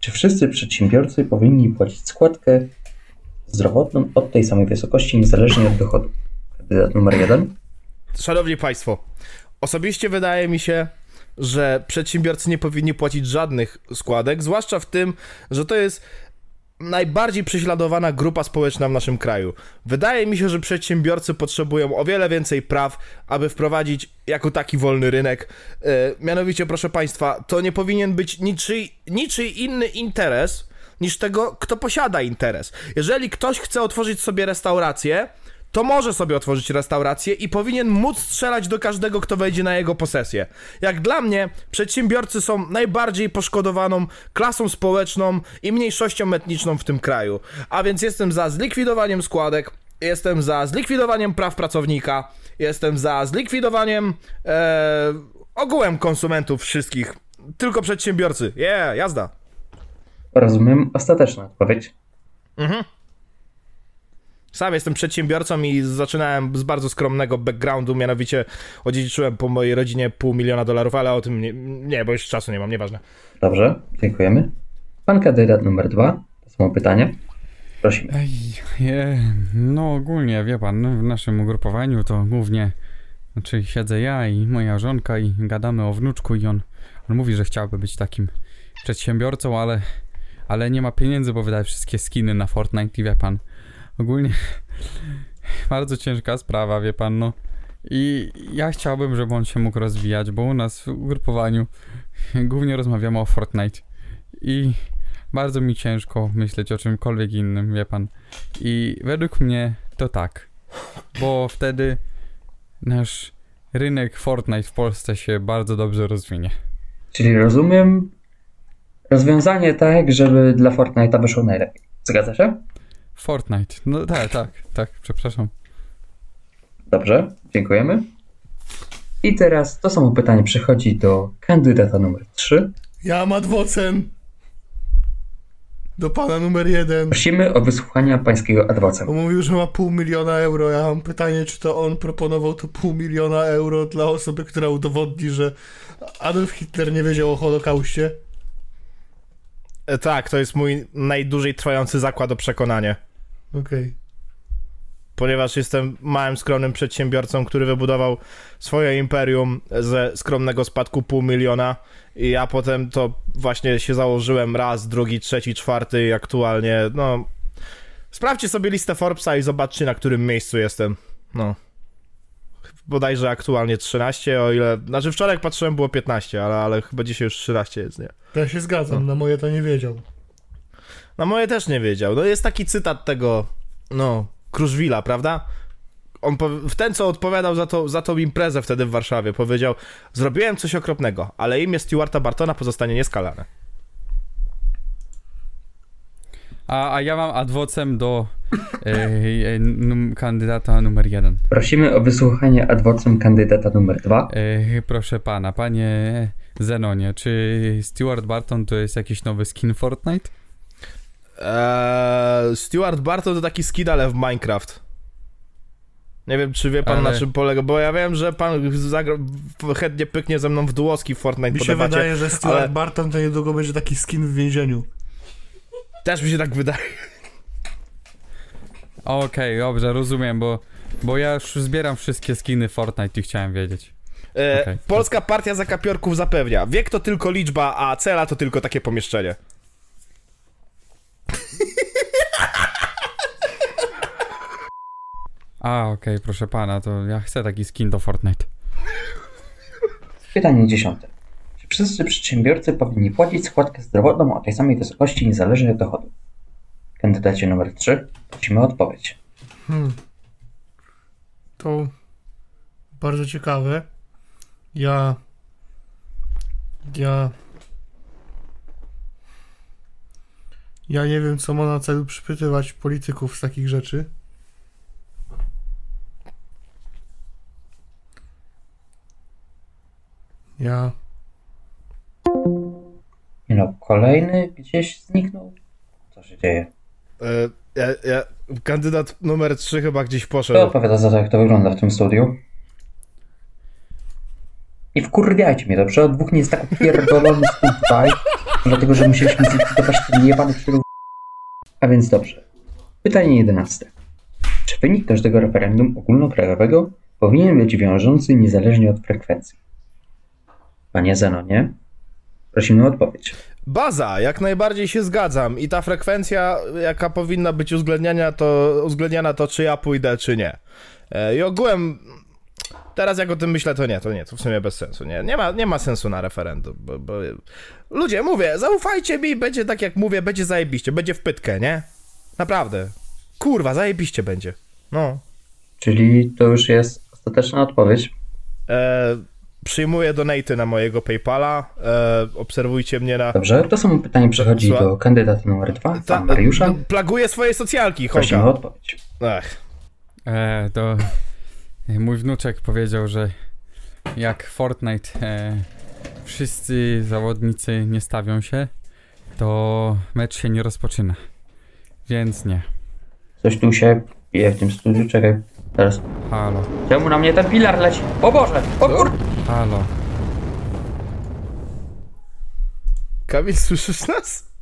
Czy wszyscy przedsiębiorcy powinni płacić składkę zdrowotną o tej samej wysokości niezależnie od dochodu. Kandydat numer jeden. Szanowni Państwo, osobiście wydaje mi się, że przedsiębiorcy nie powinni płacić żadnych składek, zwłaszcza w tym, że to jest najbardziej prześladowana grupa społeczna w naszym kraju. Wydaje mi się, że przedsiębiorcy potrzebują o wiele więcej praw, aby wprowadzić jako taki wolny rynek. E, mianowicie, proszę Państwa, to nie powinien być niczyj, niczyj inny interes niż tego, kto posiada interes. Jeżeli ktoś chce otworzyć sobie restaurację, to może sobie otworzyć restaurację i powinien móc strzelać do każdego, kto wejdzie na jego posesję. Jak dla mnie, przedsiębiorcy są najbardziej poszkodowaną klasą społeczną i mniejszością etniczną w tym kraju. A więc jestem za zlikwidowaniem składek, jestem za zlikwidowaniem praw pracownika, jestem za zlikwidowaniem e, ogółem konsumentów wszystkich. Tylko przedsiębiorcy. Yeah, jazda. Rozumiem ostateczna odpowiedź. Sam jestem przedsiębiorcą i zaczynałem z bardzo skromnego backgroundu, mianowicie odziedziczyłem po mojej rodzinie pół miliona dolarów, ale o tym nie, nie bo już czasu nie mam, nieważne. Dobrze, dziękujemy. Pan kandydat numer dwa. To samo pytanie. Prosimy. Ej, je, no ogólnie, wie pan, w naszym ugrupowaniu to głównie, znaczy siedzę ja i moja żonka i gadamy o wnuczku i on, on mówi, że chciałby być takim przedsiębiorcą, ale, ale nie ma pieniędzy, bo wydaje wszystkie skiny na Fortnite i wie pan, ogólnie bardzo ciężka sprawa, wie pan, no. I ja chciałbym, żeby on się mógł rozwijać, bo u nas w ugrupowaniu głównie rozmawiamy o Fortnite i bardzo mi ciężko myśleć o czymkolwiek innym, wie pan. I według mnie to tak, bo wtedy nasz rynek Fortnite w Polsce się bardzo dobrze rozwinie. Czyli rozumiem rozwiązanie tak, żeby dla Fortnite'a wyszło najlepiej. Zgadza się? Fortnite, no tak, tak, tak, przepraszam. Dobrze, dziękujemy. I teraz to samo pytanie przechodzi do kandydata numer 3. Ja mam adwocem. Do pana numer jeden. Prosimy o wysłuchania pańskiego adwocem. On mówił, że ma pół miliona euro. Ja mam pytanie, czy to on proponował to pół miliona euro dla osoby, która udowodni, że Adolf Hitler nie wiedział o Holokauście. E, tak, to jest mój najdłużej trwający zakład o przekonanie. Okej. Ponieważ jestem małym, skromnym przedsiębiorcą, który wybudował swoje imperium ze skromnego spadku pół miliona i ja potem to właśnie się założyłem raz, drugi, trzeci, czwarty i aktualnie, no... Sprawdźcie sobie listę Forbesa i zobaczcie, na którym miejscu jestem. No. Bodajże aktualnie 13, o ile... Znaczy wczoraj jak patrzyłem było 15, ale, ale chyba dzisiaj już 13 jest, nie? To Ja się zgadzam, na moje to nie wiedział. Na moje też nie wiedział. No jest taki cytat tego, no, Kruszwila, prawda? On, w ten, co odpowiadał za, to, za tą imprezę wtedy w Warszawie, powiedział Zrobiłem coś okropnego, ale imię Stewarta Bartona pozostanie nieskalane. A, a ja mam adwocem do e, e, num, kandydata numer jeden. Prosimy o wysłuchanie adwocem kandydata numer 2. E, proszę pana, panie Zenonie, czy Stewart Barton to jest jakiś nowy skin Fortnite? Eee, Stewart Barton to taki skin, ale w Minecraft. Nie wiem, czy wie pan Ale- na czym polega, bo ja wiem, że pan zagra, chętnie pyknie ze mną w duoski w Fortnite Mi się debacie. wydaje, że Stuart ale- Barton to niedługo będzie taki skin w więzieniu. Też mi się tak wydaje. Okej, dobrze, rozumiem, bo, bo ja już zbieram wszystkie skiny Fortnite i chciałem wiedzieć. E, Okej. Polska Partia Zakapiorków zapewnia. Wiek to tylko liczba, a cela to tylko takie pomieszczenie. A, okej, proszę pana, to ja chcę taki skin do Fortnite. Pytanie dziesiąte. Wszyscy przedsiębiorcy powinni płacić składkę zdrowotną o tej samej wysokości niezależnie od dochodu? Kandydacie numer 3. Prosimy o odpowiedź. Hmm. To bardzo ciekawe. Ja. Ja. Ja nie wiem, co ma na celu przypytywać polityków z takich rzeczy. Ja. No, kolejny gdzieś zniknął. Co się dzieje? E, ja, ja, kandydat numer 3 chyba gdzieś Kto poszedł. odpowiada za to, jak to wygląda w tym studiu? Nie wkurwiajcie mnie, dobrze? Od dwóch nie jest tak pierdolony tutaj, dlatego że musieliśmy zlikwidować ten jebany przyrób. A więc dobrze. Pytanie jedenaste. Czy wynik każdego referendum ogólnokrajowego powinien być wiążący niezależnie od frekwencji? Panie Zenonie, prosimy o odpowiedź. Baza, jak najbardziej się zgadzam. I ta frekwencja, jaka powinna być uwzględniana, to, uwzględniana, to czy ja pójdę, czy nie. E, I ogółem, teraz jak o tym myślę, to nie, to nie, to w sumie bez sensu. Nie, nie, ma, nie ma sensu na referendum. Bo, bo... Ludzie, mówię, zaufajcie mi, będzie tak jak mówię, będzie zajebiście, będzie w pytkę, nie? Naprawdę. Kurwa, zajebiście będzie. No. Czyli to już jest ostateczna odpowiedź. E, przyjmuję donaty na mojego Paypala. E, obserwujcie mnie na. Dobrze, to samo pytanie przechodzi Słucham? do kandydata numer dwa, Ta, Mariusza. e, plaguję swoje socjalki, Prosimy o odpowiedź. Ech. E, to mój wnuczek powiedział, że jak Fortnite e, wszyscy zawodnicy nie stawią się, to mecz się nie rozpoczyna. Więc nie. Coś tu się je w tym studiu, czekaj. Teraz. Halo, Czemu na mnie ten pilar leci? O Boże! O kur... halo. Kamil, słyszysz nas?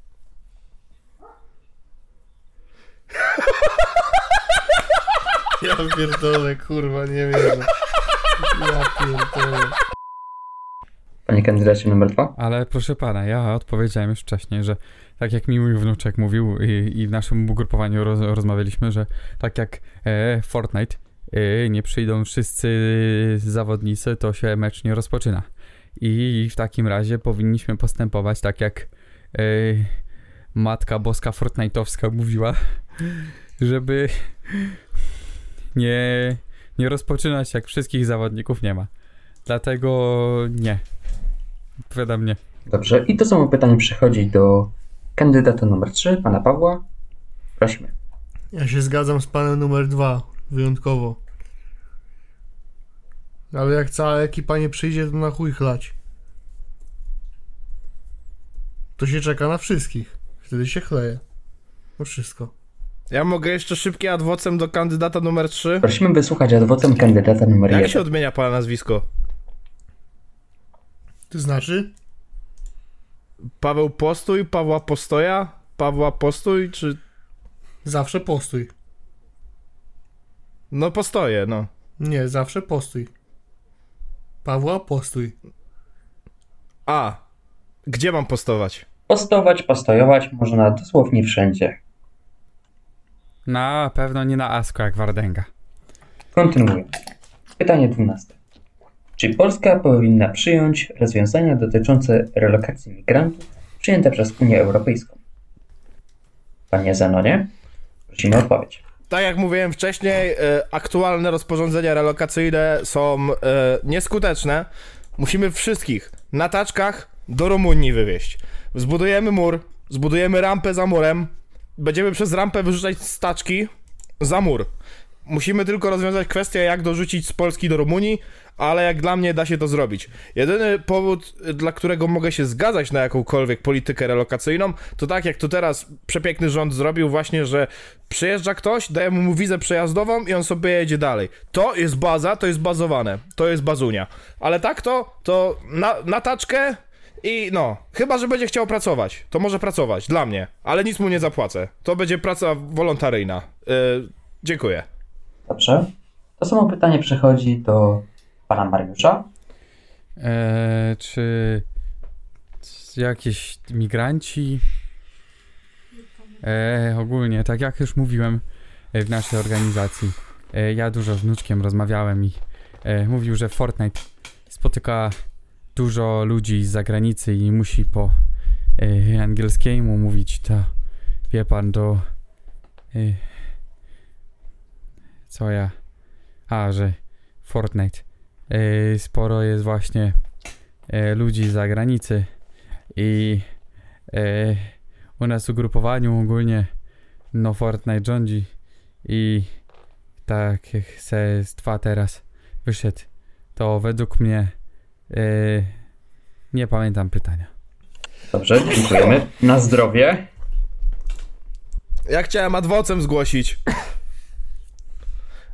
Ja pierdolę, kurwa, nie wiem. Ja pierdolę. Panie kandydacie numer dwa. Ale proszę pana, ja odpowiedziałem już wcześniej, że tak jak mi mój wnuczek mówił i, i w naszym ugrupowaniu roz, rozmawialiśmy, że tak jak e, Fortnite nie przyjdą wszyscy zawodnicy, to się mecz nie rozpoczyna. I w takim razie powinniśmy postępować tak jak e, Matka Boska Fortnite'owska mówiła, żeby nie, nie rozpoczynać jak wszystkich zawodników nie ma. Dlatego nie. Odpowiadam nie. Dobrze, i to samo pytanie przechodzi do kandydata numer 3, pana Pawła. Prosimy. Ja się zgadzam z panem numer dwa, wyjątkowo. Ale jak cała ekipa nie przyjdzie, to na chuj chlać. To się czeka na wszystkich. Wtedy się chleje. To wszystko. Ja mogę jeszcze szybkie adwocem do kandydata numer 3? Prosimy wysłuchać adwocem kandydata numer Jak 1. się odmienia pana nazwisko? To znaczy? Paweł Postój, Pawła Postoja, Pawła Postój, czy... Zawsze postój. No postoję, no. Nie, zawsze postój. Pawła, postój. A, gdzie mam postować? Postować, postojować można dosłownie wszędzie. Na pewno nie na Asko jak Wardęga. Kontynuując. Pytanie 12. Czy Polska powinna przyjąć rozwiązania dotyczące relokacji migrantów przyjęte przez Unię Europejską? Panie Zanonie, prosimy o odpowiedź. Tak jak mówiłem wcześniej, e, aktualne rozporządzenia relokacyjne są e, nieskuteczne. Musimy wszystkich na taczkach do Rumunii wywieźć. Zbudujemy mur, zbudujemy rampę za murem, będziemy przez rampę wyrzucać staczki za mur. Musimy tylko rozwiązać kwestię, jak dorzucić z Polski do Rumunii, ale jak dla mnie da się to zrobić. Jedyny powód, dla którego mogę się zgadzać na jakąkolwiek politykę relokacyjną, to tak jak to teraz przepiękny rząd zrobił właśnie, że przyjeżdża ktoś, dajemy mu wizę przejazdową i on sobie jedzie dalej. To jest baza, to jest bazowane, to jest bazunia. Ale tak to, to na, na taczkę i no, chyba, że będzie chciał pracować, to może pracować, dla mnie, ale nic mu nie zapłacę. To będzie praca wolontaryjna. Yy, dziękuję. Dobrze. To samo pytanie przechodzi do pana Mariusza. Eee, czy jakieś migranci? Eee, ogólnie, tak jak już mówiłem e, w naszej organizacji, e, ja dużo z wnuczkiem rozmawiałem i e, mówił, że Fortnite spotyka dużo ludzi z zagranicy i musi po e, angielskiemu mówić, to wie pan, do e, co ja, a, że Fortnite e, sporo jest właśnie e, ludzi z zagranicy i e, u nas w ugrupowaniu ogólnie no Fortnite rządzi i tak jak se z dwa teraz wyszedł, to według mnie e, nie pamiętam pytania. Dobrze, dziękujemy. Na zdrowie. Ja chciałem adwocem zgłosić.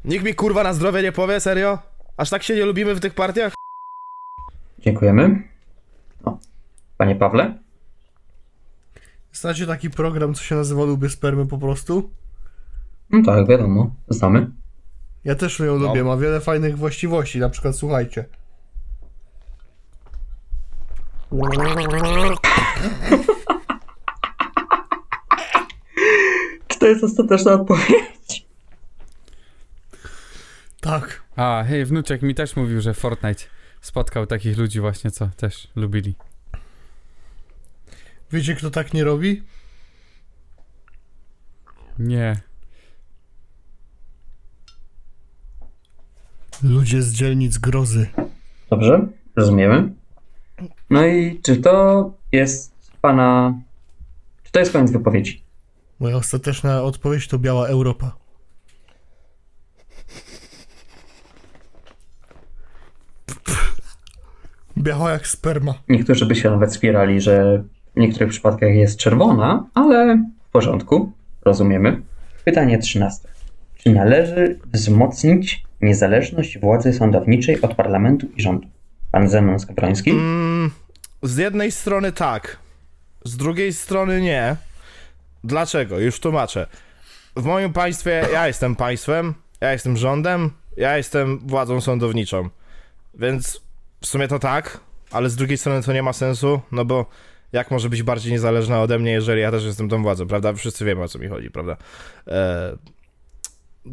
Nikt mi kurwa na zdrowie nie powie, serio? Aż tak się nie lubimy w tych partiach? Dziękujemy. No. Panie Pawle? Znacie taki program, co się nazywa Lubię Spermy po prostu? No tak, wiadomo, znamy. Ja też ją No. lubię, ma wiele fajnych właściwości, na przykład słuchajcie. Czy to jest ostateczna odpowiedź? Tak. A, hej, wnuczek mi też mówił, że Fortnite spotkał takich ludzi właśnie, co też lubili. Wiecie kto tak nie robi? Nie. Ludzie z dzielnic grozy. Dobrze, rozumiemy. No i czy to jest pana... Czy to jest koniec wypowiedzi? Moja ostateczna odpowiedź to biała Europa. Biała jak sperma. Niektórzy by się nawet spierali, że w niektórych przypadkach jest czerwona, ale w porządku, rozumiemy. Pytanie 13. Czy należy wzmocnić niezależność władzy sądowniczej od parlamentu i rządu? Pan Zenon Skowroński? Mm, z jednej strony tak, z drugiej strony nie. Dlaczego? Już tłumaczę. W moim państwie ja jestem państwem, ja jestem rządem, ja jestem władzą sądowniczą. Więc w sumie to tak, ale z drugiej strony to nie ma sensu, no bo jak może być bardziej niezależna ode mnie, jeżeli ja też jestem tą władzą, prawda? Wszyscy wiemy o co mi chodzi, prawda? E,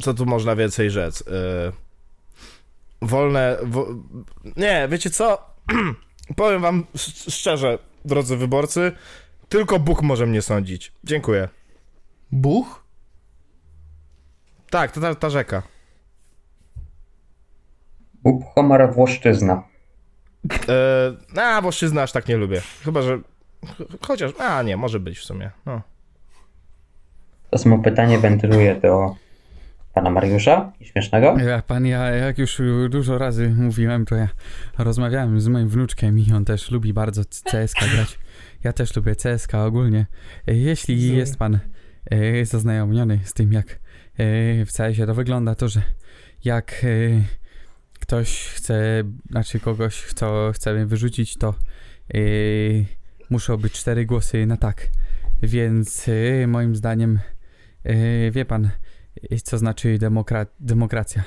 co tu można więcej rzec? E, wolne. Wo... Nie, wiecie co? Powiem wam sz- szczerze, drodzy wyborcy, tylko Bóg może mnie sądzić. Dziękuję. Buch? Tak, to ta, ta rzeka. Bób Homar Włoszczyzna. E, a, Włoszczyzny aż tak nie lubię. Chyba, że... ch- Chociaż... A, nie, może być w sumie. No. To samo pytanie wentyluję do pana Mariusza i śmiesznego. Ja, pan, ja jak już dużo razy mówiłem, to ja rozmawiałem z moim wnuczkiem i on też lubi bardzo CSK grać. Ja też lubię CSK ogólnie. Jeśli jest pan e, zaznajomiony z tym, jak e, w CS-ie to wygląda, to że jak e, ktoś chce, znaczy kogoś, kto chce mnie wyrzucić, to e, muszą być cztery głosy na tak. Więc e, moim zdaniem, e, wie pan, i co znaczy demokra- demokracja.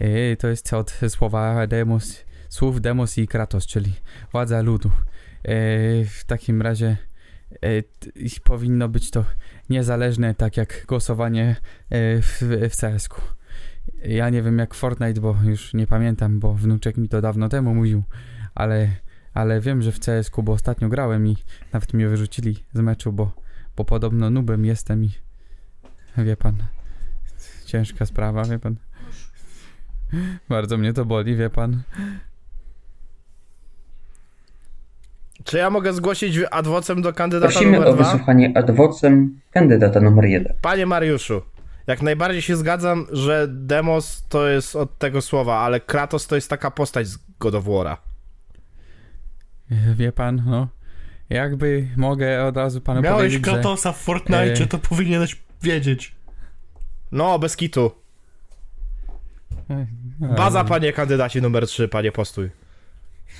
I to jest od słowa demos, słów demos i kratos, czyli władza ludu. E, w takim razie powinno być to niezależne, tak jak głosowanie w, w CS-ku. Ja nie wiem jak Fortnite, bo już nie pamiętam, bo wnuczek mi to dawno temu mówił, ale, ale wiem, że w CS-ku, bo ostatnio grałem i nawet mnie wyrzucili z meczu, bo, bo podobno nubem jestem i wie pan, ciężka sprawa, wie pan. Bardzo mnie to boli, wie pan. Czy ja mogę zgłosić adwocem do kandydata Prosimy numer o dwa? wysłuchanie adwocem kandydata numer jeden. Panie Mariuszu, jak najbardziej się zgadzam, że demos to jest od tego słowa, ale Kratos to jest taka postać z God of War'a. Wie pan, no. Jakby mogę od razu panu Miałeś powiedzieć, że... Kratosa w Fortnite, e, to powinieneś wiedzieć. No, bez kitu. Baza, panie kandydacie numer 3, panie postój.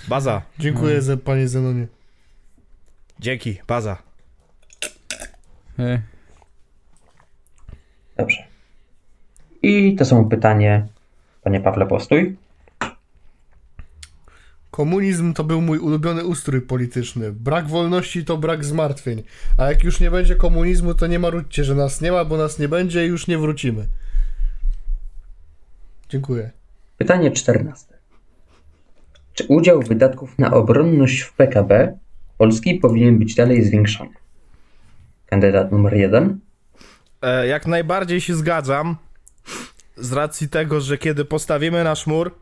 Baza. Dziękuję za panie Zenonie. Dzięki, baza. E, Dobrze. I to samo pytanie, panie Pawle Postój. Komunizm to był mój ulubiony ustrój polityczny. Brak wolności to brak zmartwień. A jak już nie będzie komunizmu, to nie marudźcie, że nas nie ma, bo nas nie będzie i już nie wrócimy. Dziękuję. Pytanie 14. Czy udział wydatków na obronność w PKB Polski powinien być dalej zwiększony? Kandydat numer jeden. E, jak najbardziej się zgadzam. Z racji tego, że kiedy postawimy nasz mur,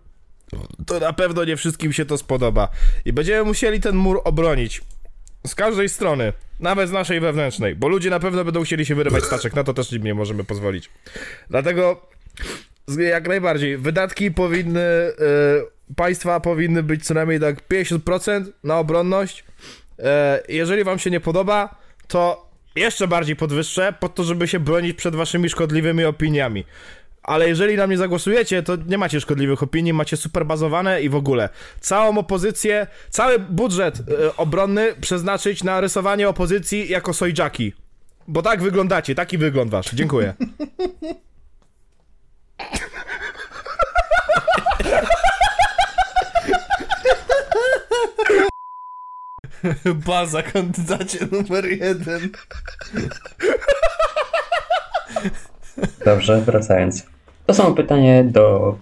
to na pewno nie wszystkim się to spodoba. I będziemy musieli ten mur obronić. Z każdej strony. Nawet z naszej wewnętrznej. Bo ludzie na pewno będą chcieli się wyrywać staczek. Na to też nie możemy pozwolić. Dlatego z- jak najbardziej. Wydatki powinny. E, państwa powinny być co najmniej tak 50% na obronność. E, jeżeli wam się nie podoba, to jeszcze bardziej podwyższę, po to, żeby się bronić przed waszymi szkodliwymi opiniami. Ale jeżeli na mnie zagłosujecie, to nie macie szkodliwych opinii, macie super bazowane i w ogóle. Całą opozycję, cały budżet e, obronny przeznaczyć na rysowanie opozycji jako sojczaki. Bo tak wyglądacie, taki wygląd wasz. Dziękuję. Baza, kandydacie numer jeden. Dobrze, wracając. To samo pytanie do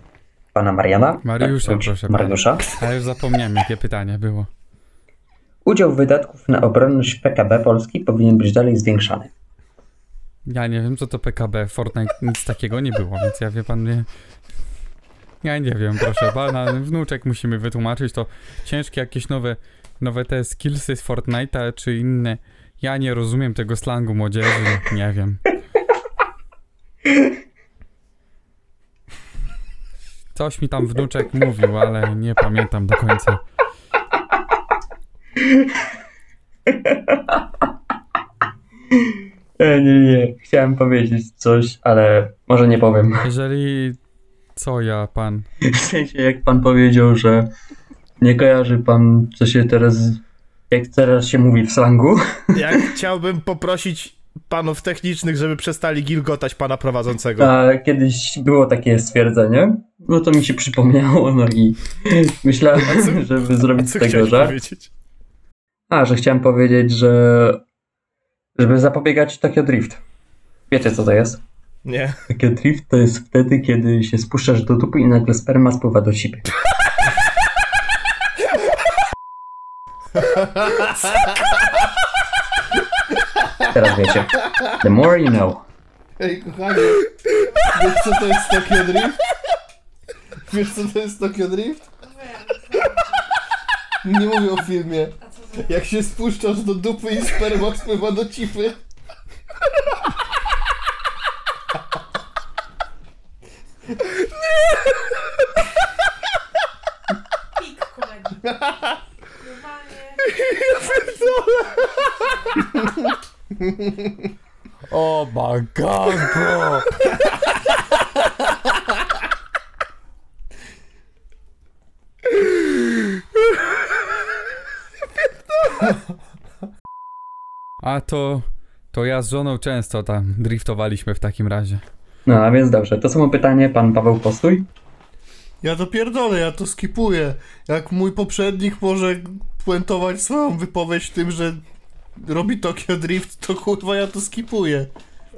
pana Mariana. Mariusza, Tak, proszę. Mariusza. A już zapomniałem, jakie pytanie było. Udział wydatków na obronność PKB Polski powinien być dalej zwiększany. Ja nie wiem, co to PKB. Fortnite nic takiego nie było, więc ja wie pan nie. Ja nie wiem, proszę pana. Wnuczek musimy wytłumaczyć. To ciężkie jakieś nowe, nowe te skillsy z Fortnite'a czy inne. Ja nie rozumiem tego slangu młodzieży. Nie wiem. Coś mi tam wnuczek mówił, ale nie pamiętam do końca. E, nie, nie, chciałem powiedzieć coś, ale może nie powiem. Jeżeli. Co ja, pan? W sensie, jak pan powiedział, że nie kojarzy pan, co się teraz, jak teraz się mówi w slangu. Ja chciałbym poprosić panów technicznych, żeby przestali gilgotać pana prowadzącego. A kiedyś było takie stwierdzenie, no to mi się przypomniało, no i myślałem, żeby zrobić z Co tego żart. powiedzieć? A, że chciałem powiedzieć, że żeby zapobiegać Tokyo Drift. Wiecie co to jest? Nie. Tokyo Drift to jest wtedy, kiedy się spuszczasz do dupy i nagle sperma spływa do ciebie. Teraz wiecie. The more you know. Ej, kochanie, wiesz co to jest Tokyo Drift? Wiesz co to jest Tokyo Drift? Nie mówię o filmie. Jak się spuszczasz do dupy i sperma spływa do cipy. Pik komedii. Oh my god, bro! A to, to ja z żoną często tam driftowaliśmy w takim razie. No a więc dobrze, to samo pytanie, pan Paweł Postój. Ja to pierdolę, ja to skipuję. Jak mój poprzednik może puentować swoją wypowiedź tym, że robi Tokyo Drift, to kurwa ja to skipuję.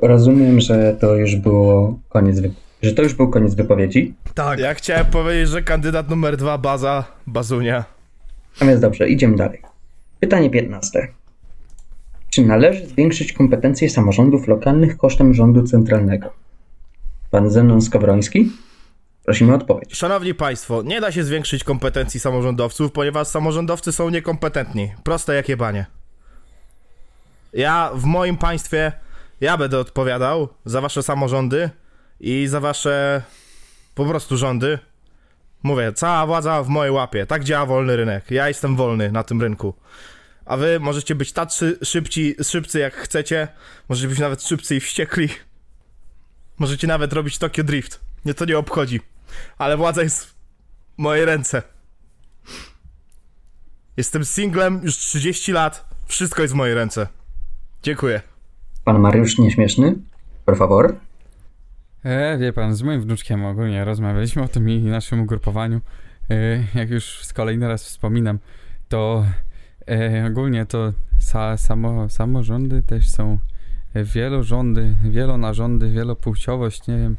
Rozumiem, że to już było koniec, wy- że to już był koniec wypowiedzi. Tak. Ja chciałem powiedzieć, że kandydat numer dwa, baza, bazunia. A więc dobrze, idziemy dalej. Pytanie 15. Czy należy zwiększyć kompetencje samorządów lokalnych kosztem rządu centralnego? Pan Zenon Skowroński? Prosimy o odpowiedź. Szanowni Państwo, nie da się zwiększyć kompetencji samorządowców, ponieważ samorządowcy są niekompetentni. Proste jak jebanie. Ja w moim państwie, ja będę odpowiadał za wasze samorządy i za wasze po prostu rządy. Mówię, cała władza w mojej łapie. Tak działa wolny rynek. Ja jestem wolny na tym rynku. A wy możecie być tacy szybci, szybcy jak chcecie. Możecie być nawet szybcy i wściekli. Możecie nawet robić Tokyo Drift. Mnie to nie obchodzi. Ale władza jest w mojej ręce. Jestem singlem już 30 lat. Wszystko jest w mojej ręce. Dziękuję. Pan Mariusz Nieśmieszny? Por favor. E, wie pan, z moim wnuczkiem ogólnie rozmawialiśmy o tym i naszym ugrupowaniu. E, jak już z kolejny raz wspominam, to e, ogólnie to sa, samo, samorządy też są e, wielorządy, wielonarządy, wielopłciowość, nie wiem,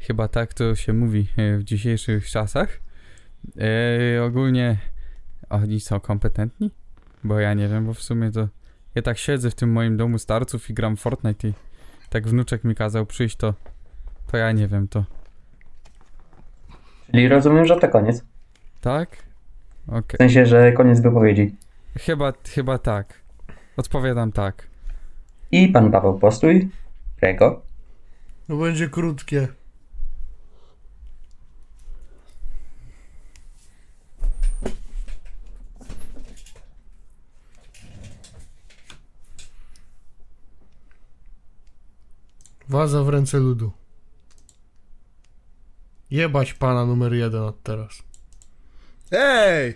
chyba tak to się mówi e, w dzisiejszych czasach. E, ogólnie oni są kompetentni? Bo ja nie wiem, bo w sumie to ja tak siedzę w tym moim domu starców i gram Fortnite i tak wnuczek mi kazał przyjść, to to ja nie wiem, to Czyli rozumiem, że to koniec. tak? Okej. W sensie, że koniec wypowiedzi. Chyba, chyba tak. Odpowiadam tak. I pan Paweł Postój. Prego. To będzie krótkie. Waza w ręce ludu. Jebać pana numer jeden od teraz. Ej!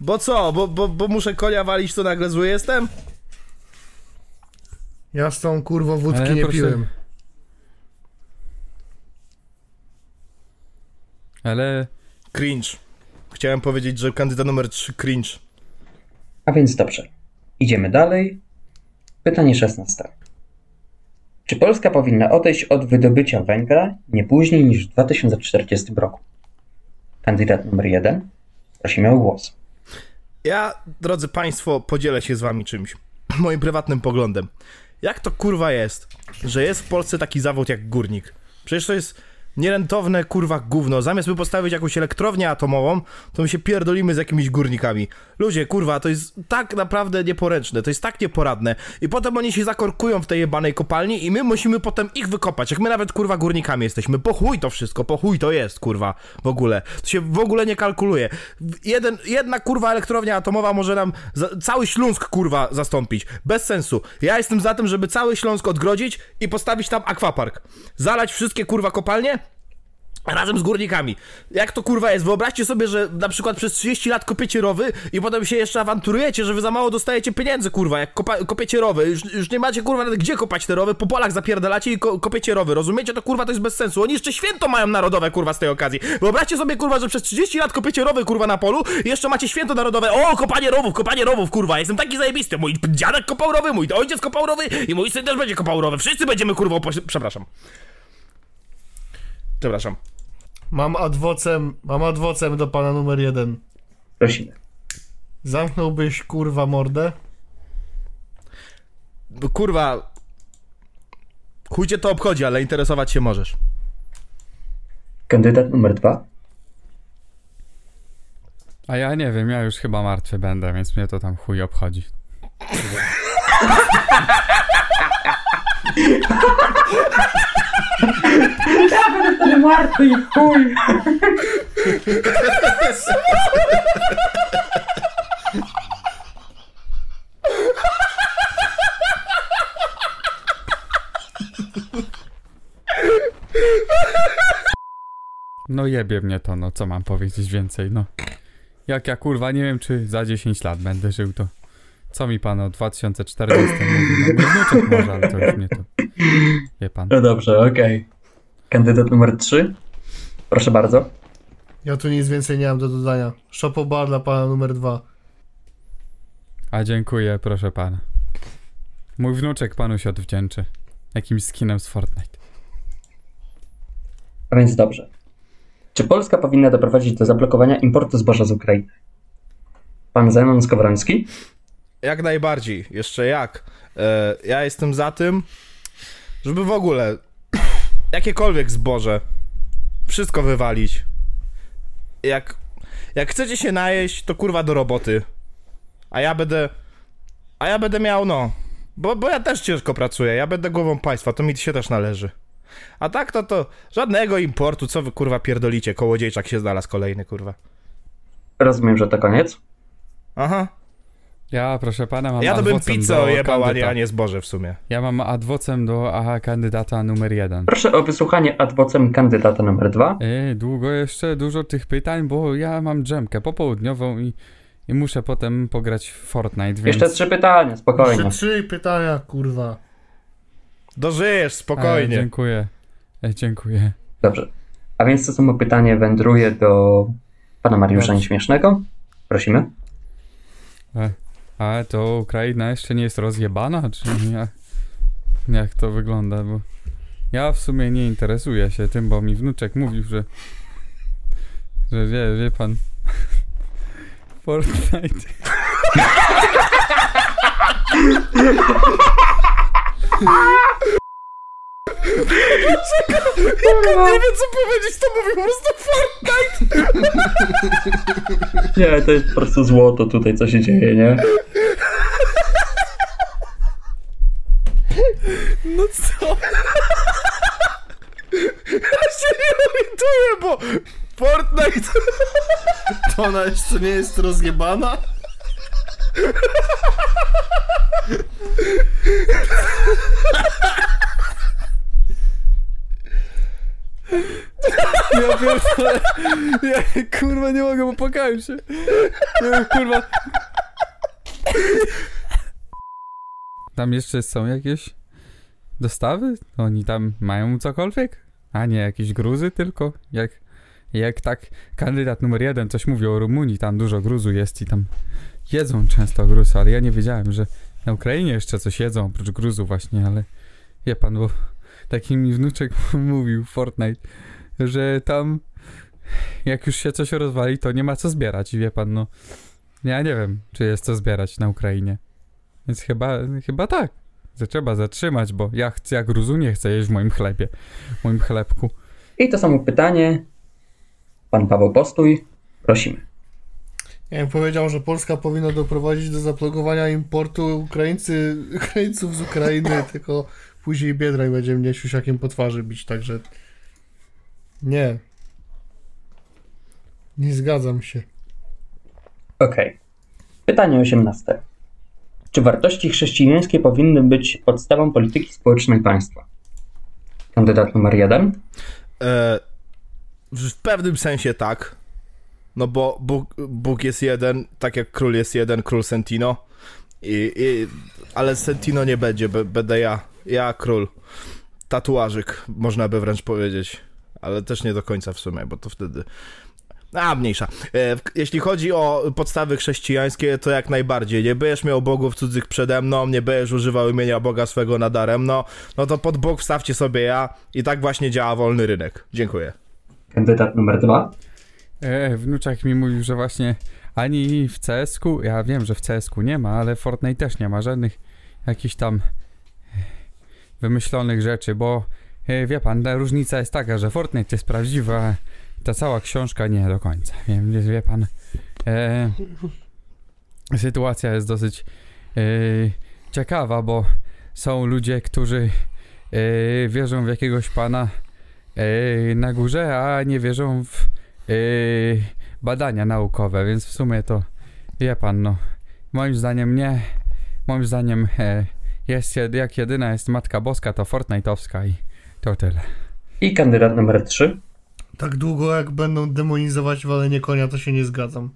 Bo co? Bo, bo, bo muszę konia walić, to nagle zły jestem? Ja z tą kurwą wódki Ale nie proszę- piłem. Ale Cringe. Chciałem powiedzieć, że kandydat numer 3 cringe. A więc dobrze. Idziemy dalej. Pytanie 16. Czy Polska powinna odejść od wydobycia węgla nie później niż w 2040 roku? Kandydat numer 1. Prosimy o głos. Ja, drodzy Państwo, podzielę się z Wami czymś. Moim prywatnym poglądem. Jak to kurwa jest, że jest w Polsce taki zawód jak górnik? Przecież to jest nierentowne kurwa gówno. Zamiast by postawić jakąś elektrownię atomową, to my się pierdolimy z jakimiś górnikami. Ludzie, kurwa, to jest tak naprawdę nieporęczne, to jest tak nieporadne. I potem oni się zakorkują w tej jebanej kopalni i my musimy potem ich wykopać. Jak my nawet kurwa górnikami jesteśmy. Po chuj to wszystko, po chuj to jest, kurwa, w ogóle. To się w ogóle nie kalkuluje. Jeden, jedna kurwa elektrownia atomowa może nam za, cały Śląsk kurwa zastąpić. Bez sensu. Ja jestem za tym, żeby cały Śląsk odgrodzić i postawić tam akwapark. Zalać wszystkie kurwa kopalnie Razem z górnikami. Jak to kurwa jest? Wyobraźcie sobie, że na przykład przez 30 lat kopiecie rowy i potem się jeszcze awanturujecie, że wy za mało dostajecie pieniędzy, kurwa, jak kopa- kopiecie rowy. Już, już nie macie kurwa nawet gdzie kopać te rowy, po polach zapierdalacie i ko- kopiecie rowy. Rozumiecie? To kurwa to jest bez sensu. Oni jeszcze święto mają narodowe, kurwa, z tej okazji. Wyobraźcie sobie, kurwa, że przez 30 lat kopiecie rowy, kurwa, na polu i jeszcze macie święto narodowe. O, kopanie rowów, kopanie rowów, kurwa, jestem taki zajebisty. Mój dziadek kopał rowy, mój ojciec kopał rowy i mój syn też będzie kopał rowy. Wszyscy będziemy, kurwa, przepraszam. Przepraszam. Mam adwocem, mam adwocem do pana numer jeden. Prosimy. Zamknąłbyś kurwa mordę? Bo, kurwa. Chuj cię to obchodzi, ale interesować się możesz. Kandydat numer 2. A ja nie wiem, ja już chyba martwy będę, więc mnie to tam chuj obchodzi. Marty i chuj! No jebie mnie to, no co mam powiedzieć więcej, no. Jak ja kurwa nie wiem, czy za 10 lat będę żył, to co mi pan o 2040 mówi? No mój wnuczek może, ale to już nie to. Wie pan. No dobrze, okej. Kandydat numer 3. Proszę bardzo. Ja tu nic więcej nie mam do dodania. Szopoba dla pana numer dwa. A dziękuję, proszę pana. Mój wnuczek panu się odwdzięczy. Jakimś skinem z Fortnite. A więc dobrze. Czy Polska powinna doprowadzić do zablokowania importu zboża z Ukrainy? Pan Zenon Skowroński? Jak najbardziej, jeszcze jak. E, ja jestem za tym, żeby w ogóle jakiekolwiek zboże, wszystko wywalić. Jak, jak chcecie się najeść, to kurwa do roboty. A ja będę, a ja będę miał, no, bo, bo ja też ciężko pracuję, ja będę głową państwa, to mi się też należy. A tak to to żadnego importu, co wy kurwa pierdolicie, kołodziejczak się znalazł kolejny kurwa. Rozumiem, że to koniec. Aha, Ja, proszę pana, mam ja to bym pizzę ojebał, a nie, a nie zboże w sumie. Ja mam adwocem do aha, kandydata numer jeden. Proszę o wysłuchanie adwocem kandydata numer 2. Ej, długo jeszcze dużo tych pytań, bo ja mam drzemkę popołudniową i, i muszę potem pograć w Fortnite, więc... Jeszcze trzy pytania, spokojnie. Trzy, trzy pytania, kurwa. Dożyjesz, E, spokojnie. dziękuję. E, dziękuję. Dobrze. A więc to samo pytanie wędruje do pana Mariusza Dobrze. Nieśmiesznego. Prosimy. E, a to Ukraina jeszcze nie jest rozjebana, czy jak, jak to wygląda, bo ja w sumie nie interesuję się tym, bo mi wnuczek mówił, że że wie, wie pan Fortnite Nie wiem co powiedzieć, to mówił po prostu Fortnite. Nie, to jest po prostu złoto tutaj, co się dzieje, nie? Fortnite... To ona jeszcze nie jest rozjebana? Ja pierdolę. Ja kurwa nie mogę, bo płakałem się. Ja, kurwa. Tam jeszcze są jakieś dostawy? Oni tam mają cokolwiek? A nie, jakieś gruzy tylko? Jak, jak tak kandydat numer jeden coś mówi o Rumunii, tam dużo gruzu jest i tam jedzą często gruz, ale ja nie wiedziałem, że na Ukrainie jeszcze coś jedzą oprócz gruzu właśnie, ale wie pan, bo taki mi wnuczek mówił Fortnite, że tam jak już się coś rozwali, to nie ma co zbierać i wie pan, no ja nie wiem, czy jest co zbierać na Ukrainie. Więc chyba, chyba tak. Że trzeba zatrzymać, bo ja, chcę, ja gruzu nie chcę jeść w moim chlebie, w moim chlebku. I to samo pytanie. Pan Paweł Postój, prosimy. Ja bym powiedział, że Polska powinna doprowadzić do zaplogowania importu Ukraińcy, Ukraińców z Ukrainy, tylko później Biedroń będzie mnie siusiakiem po twarzy bić, także nie. Nie zgadzam się. Okej. Pytanie 18. Czy wartości chrześcijańskie powinny być podstawą polityki społecznej państwa? Kandydat numer jeden. E, w pewnym sensie tak. No bo Bóg, Bóg jest jeden, tak jak król jest jeden, król Sentino. I, i, ale Sentino nie będzie, będę ja. Ja król. Tatuażyk, można by wręcz powiedzieć. Ale też nie do końca w sumie, bo to wtedy. A, mniejsza. E, jeśli chodzi o podstawy chrześcijańskie, to jak najbardziej. Nie będziesz miał bogów cudzych przede mną, nie będziesz używał imienia Boga swego nadaremno, no to pod bok wstawcie sobie ja i tak właśnie działa wolny rynek. Dziękuję. Kandydat numer dwa. E, wnuczek mi mówił, że właśnie ani w CS-ku, ja wiem, że w CS-ku nie ma, ale Fortnite też nie ma żadnych jakichś tam wymyślonych rzeczy, bo e, wie pan, ta różnica jest taka, że Fortnite jest prawdziwa, ta cała książka nie do końca. Wie, wie pan, e, sytuacja jest dosyć e, ciekawa, bo są ludzie, którzy e, wierzą w jakiegoś pana na górze, a nie wierzą w yy, badania naukowe, więc w sumie to wie pan, no moim zdaniem nie, moim zdaniem e, jest jak jedyna jest Matka Boska, to Fortnite'owska i to tyle. I kandydat numer trzy. Tak długo jak będą demonizować walenie konia, to się nie zgadzam.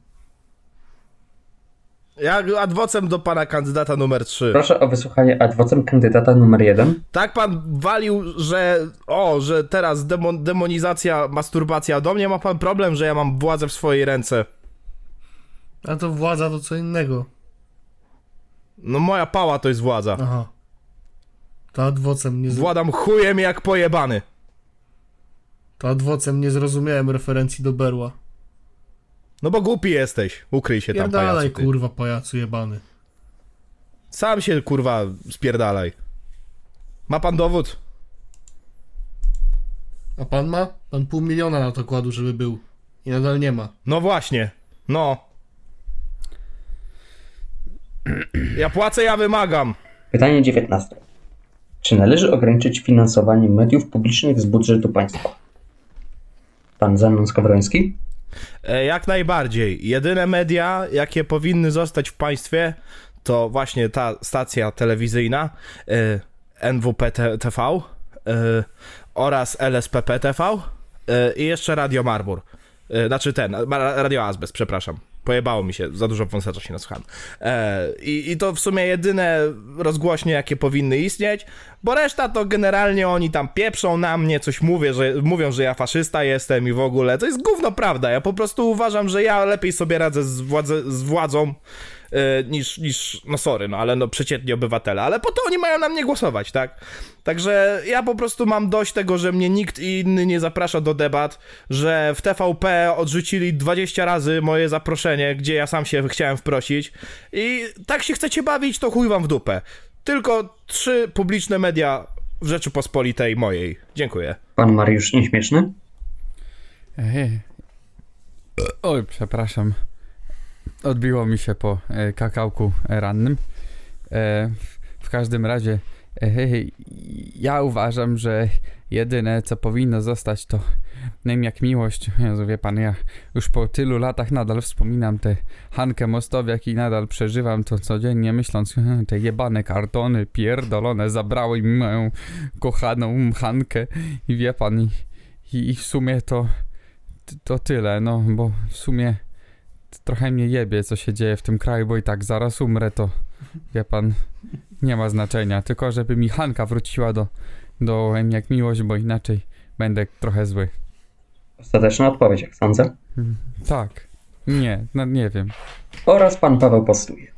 Ja adwocem do pana kandydata numer 3. Proszę o wysłuchanie adwocem kandydata numer jeden. Tak pan walił, że o, że teraz demon, demonizacja, masturbacja. Do mnie ma pan problem, że ja mam władzę w swojej ręce. A to władza to co innego. No moja pała to jest władza. Aha. To adwocem nie. Władam chujem jak pojebany. to adwocem nie zrozumiałem referencji do Berła. No bo głupi jesteś. Ukryj się tam, pajacu. ty. kurwa, pajacu jebany. Sam się, kurwa, spierdalaj. Ma pan dowód? A pan ma? Pan pół miliona na to kładł, żeby był. I nadal nie ma. No właśnie. No. Ja płacę, ja wymagam. Pytanie 19. Czy należy ograniczyć finansowanie mediów publicznych z budżetu państwa? Pan Zenon Skowroński? E, Jak najbardziej. Jedyne media, jakie powinny zostać w państwie, to właśnie ta stacja telewizyjna e, NWP TV e, oraz LSPP TV i jeszcze Radio Marmur. Znaczy ten, Radio Azbest, przepraszam. Pojebało mi się, za dużo wąsacza się nasłuchałem. E, i, I to w sumie jedyne rozgłośnie, jakie powinny istnieć, bo reszta to generalnie oni tam pieprzą na mnie, coś mówię, że, mówią, że ja faszysta jestem i w ogóle. To jest gówno prawda. Ja po prostu uważam, że ja lepiej sobie radzę z, z władzą niż, niż, no sorry, no ale no przeciętni obywatele, ale po to oni mają na mnie głosować, tak? Także ja po prostu mam dość tego, że mnie nikt inny nie zaprasza do debat, że w TVP odrzucili 20 razy moje zaproszenie, gdzie ja sam się chciałem wprosić i tak się chcecie bawić, to chuj wam w dupę. Tylko trzy publiczne media w Rzeczypospolitej mojej. Dziękuję. Pan Mariusz Nieśmieszny? Ej. Oj, przepraszam. Odbiło mi się po e, kakałku rannym. E, w każdym razie, e, ja uważam, że jedyne co powinno zostać to nem jak miłość. Jezu, wie pan, ja już po tylu latach nadal wspominam tę Hankę Mostowiak i nadal przeżywam to codziennie, myśląc, te jebane kartony pierdolone zabrały mi moją kochaną Hankę i wie pan, i, i, i w sumie to to tyle, no, bo w sumie trochę mnie jebie, co się dzieje w tym kraju, bo i tak zaraz umrę, to wie pan, nie ma znaczenia, tylko żeby mi Hanka wróciła do, do M jak miłość, bo inaczej będę trochę zły. Ostateczna odpowiedź, jak sądzę. Tak. Nie, no nie wiem. oraz pan Paweł Postój.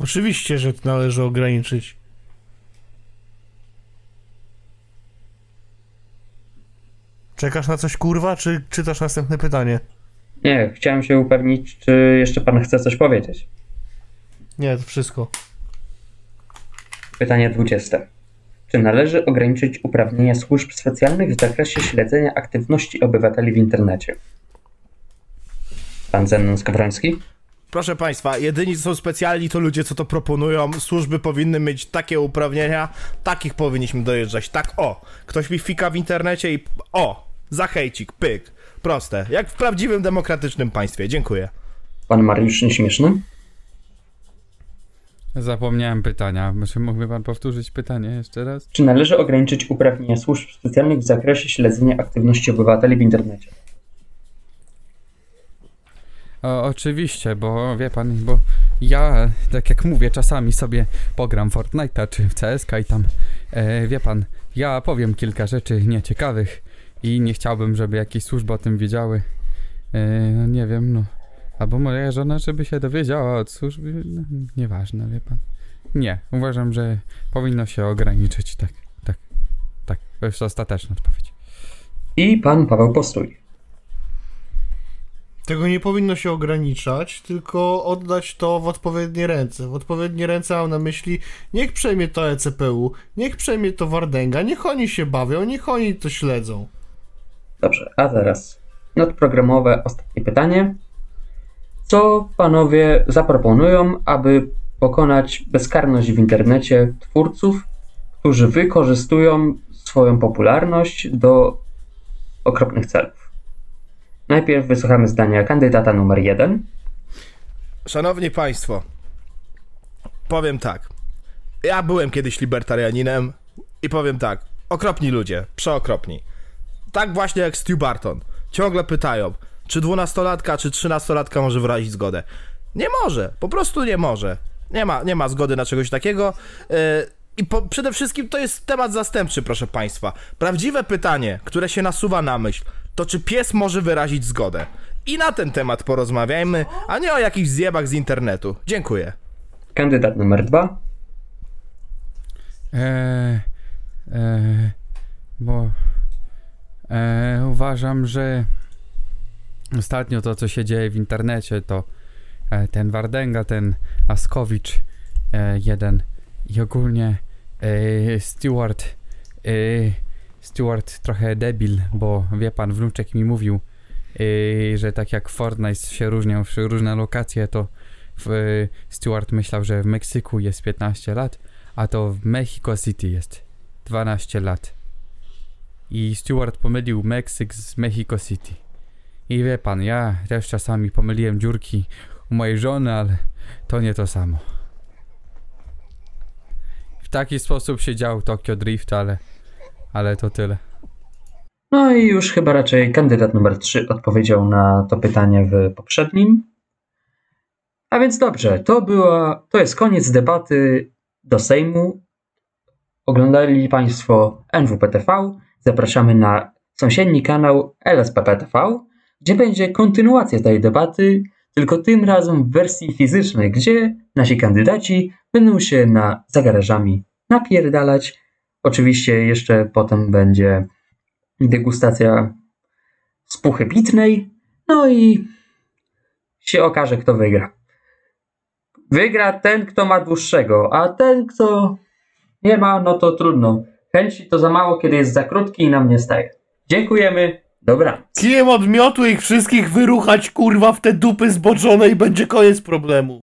Oczywiście, że to należy ograniczyć. Czekasz na coś kurwa, czy czytasz następne pytanie? Nie, chciałem się upewnić, czy jeszcze pan chce coś powiedzieć. Nie, to wszystko. Pytanie 20. Czy należy ograniczyć uprawnienia służb specjalnych w zakresie śledzenia aktywności obywateli w internecie? Pan Zenon Skowroński? Proszę Państwa, jedyni co są specjalni to ludzie, co to proponują. Służby powinny mieć takie uprawnienia, takich powinniśmy dojeżdżać. Tak, o, ktoś mi fika w internecie i o, za hejcik, pyk. Proste, jak w prawdziwym demokratycznym państwie. Dziękuję. Pan Mariusz Nieśmieszny? Zapomniałem pytania. Czy mógłby pan powtórzyć pytanie jeszcze raz? Czy należy ograniczyć uprawnienia służb specjalnych w zakresie śledzenia aktywności obywateli w internecie? O, oczywiście, bo wie pan, bo ja, tak jak mówię, czasami sobie pogram Fortnite'a czy w CSK i tam, e, wie pan, ja powiem kilka rzeczy nieciekawych i nie chciałbym, żeby jakieś służby o tym wiedziały. E, no nie wiem, no. Albo moja żona, żeby się dowiedziała od służby, no, nieważne, wie pan. Nie, uważam, że powinno się ograniczyć, tak, tak, tak. To jest ostateczna odpowiedź. I pan Paweł Postój. Tego nie powinno się ograniczać, tylko oddać to w odpowiednie ręce. W odpowiednie ręce mam na myśli, niech przejmie to ECPU, niech przejmie to Wardęga, niech oni się bawią, niech oni to śledzą. Dobrze, a teraz nadprogramowe ostatnie pytanie. Co panowie zaproponują, aby pokonać bezkarność w internecie twórców, którzy wykorzystują swoją popularność do okropnych celów? Najpierw wysłuchamy zdania kandydata numer jeden. Szanowni Państwo, powiem tak. Ja byłem kiedyś libertarianinem i powiem tak. Okropni ludzie, przeokropni. Tak właśnie jak Stu Barton. Ciągle pytają, czy dwunastolatka, czy trzynastolatka może wyrazić zgodę. Nie może, po prostu nie może. Nie ma, nie ma zgody na czegoś takiego. Yy, I po, przede wszystkim to jest temat zastępczy, proszę Państwa. Prawdziwe pytanie, które się nasuwa na myśl, to czy pies może wyrazić zgodę. I na ten temat porozmawiajmy, a nie o jakichś zjebach z internetu. Dziękuję. Kandydat numer dwa. Eee, eee, bo eee, uważam, że ostatnio to, co się dzieje w internecie, to e, ten Wardęga, ten Askowicz e, jeden i ogólnie e, Stewart e, Stewart trochę debil, bo wie pan, wnuczek mi mówił, e, że tak jak Fortnite się różnią w różne lokacje, to w, Stewart myślał, że w Meksyku jest 15 lat, a to w Mexico City jest 12 lat. I Stewart pomylił Meksyk z Mexico City. I wie pan, ja też czasami pomyliłem dziurki u mojej żony, ale to nie to samo. W taki sposób się dział Tokyo Drift, ale, ale to tyle. No i już chyba raczej kandydat numer 3 odpowiedział na to pytanie w poprzednim. A więc dobrze, to była, to jest koniec debaty do Sejmu. Oglądali Państwo NWPTV. Zapraszamy na sąsiedni kanał LSPPTV, gdzie będzie kontynuacja tej debaty, tylko tym razem w wersji fizycznej, gdzie nasi kandydaci będą się na, za garażami napierdalać. Oczywiście jeszcze potem będzie degustacja spuchy pitnej, no i się okaże, kto wygra. Wygra ten, kto ma dłuższego, a ten, kto nie ma, no to trudno. Chęci to za mało, kiedy jest za krótki i nam nie staje. Dziękujemy, dobranoc. Kijem od miotu ich wszystkich wyruchać kurwa w te dupy zboczone i będzie koniec problemu.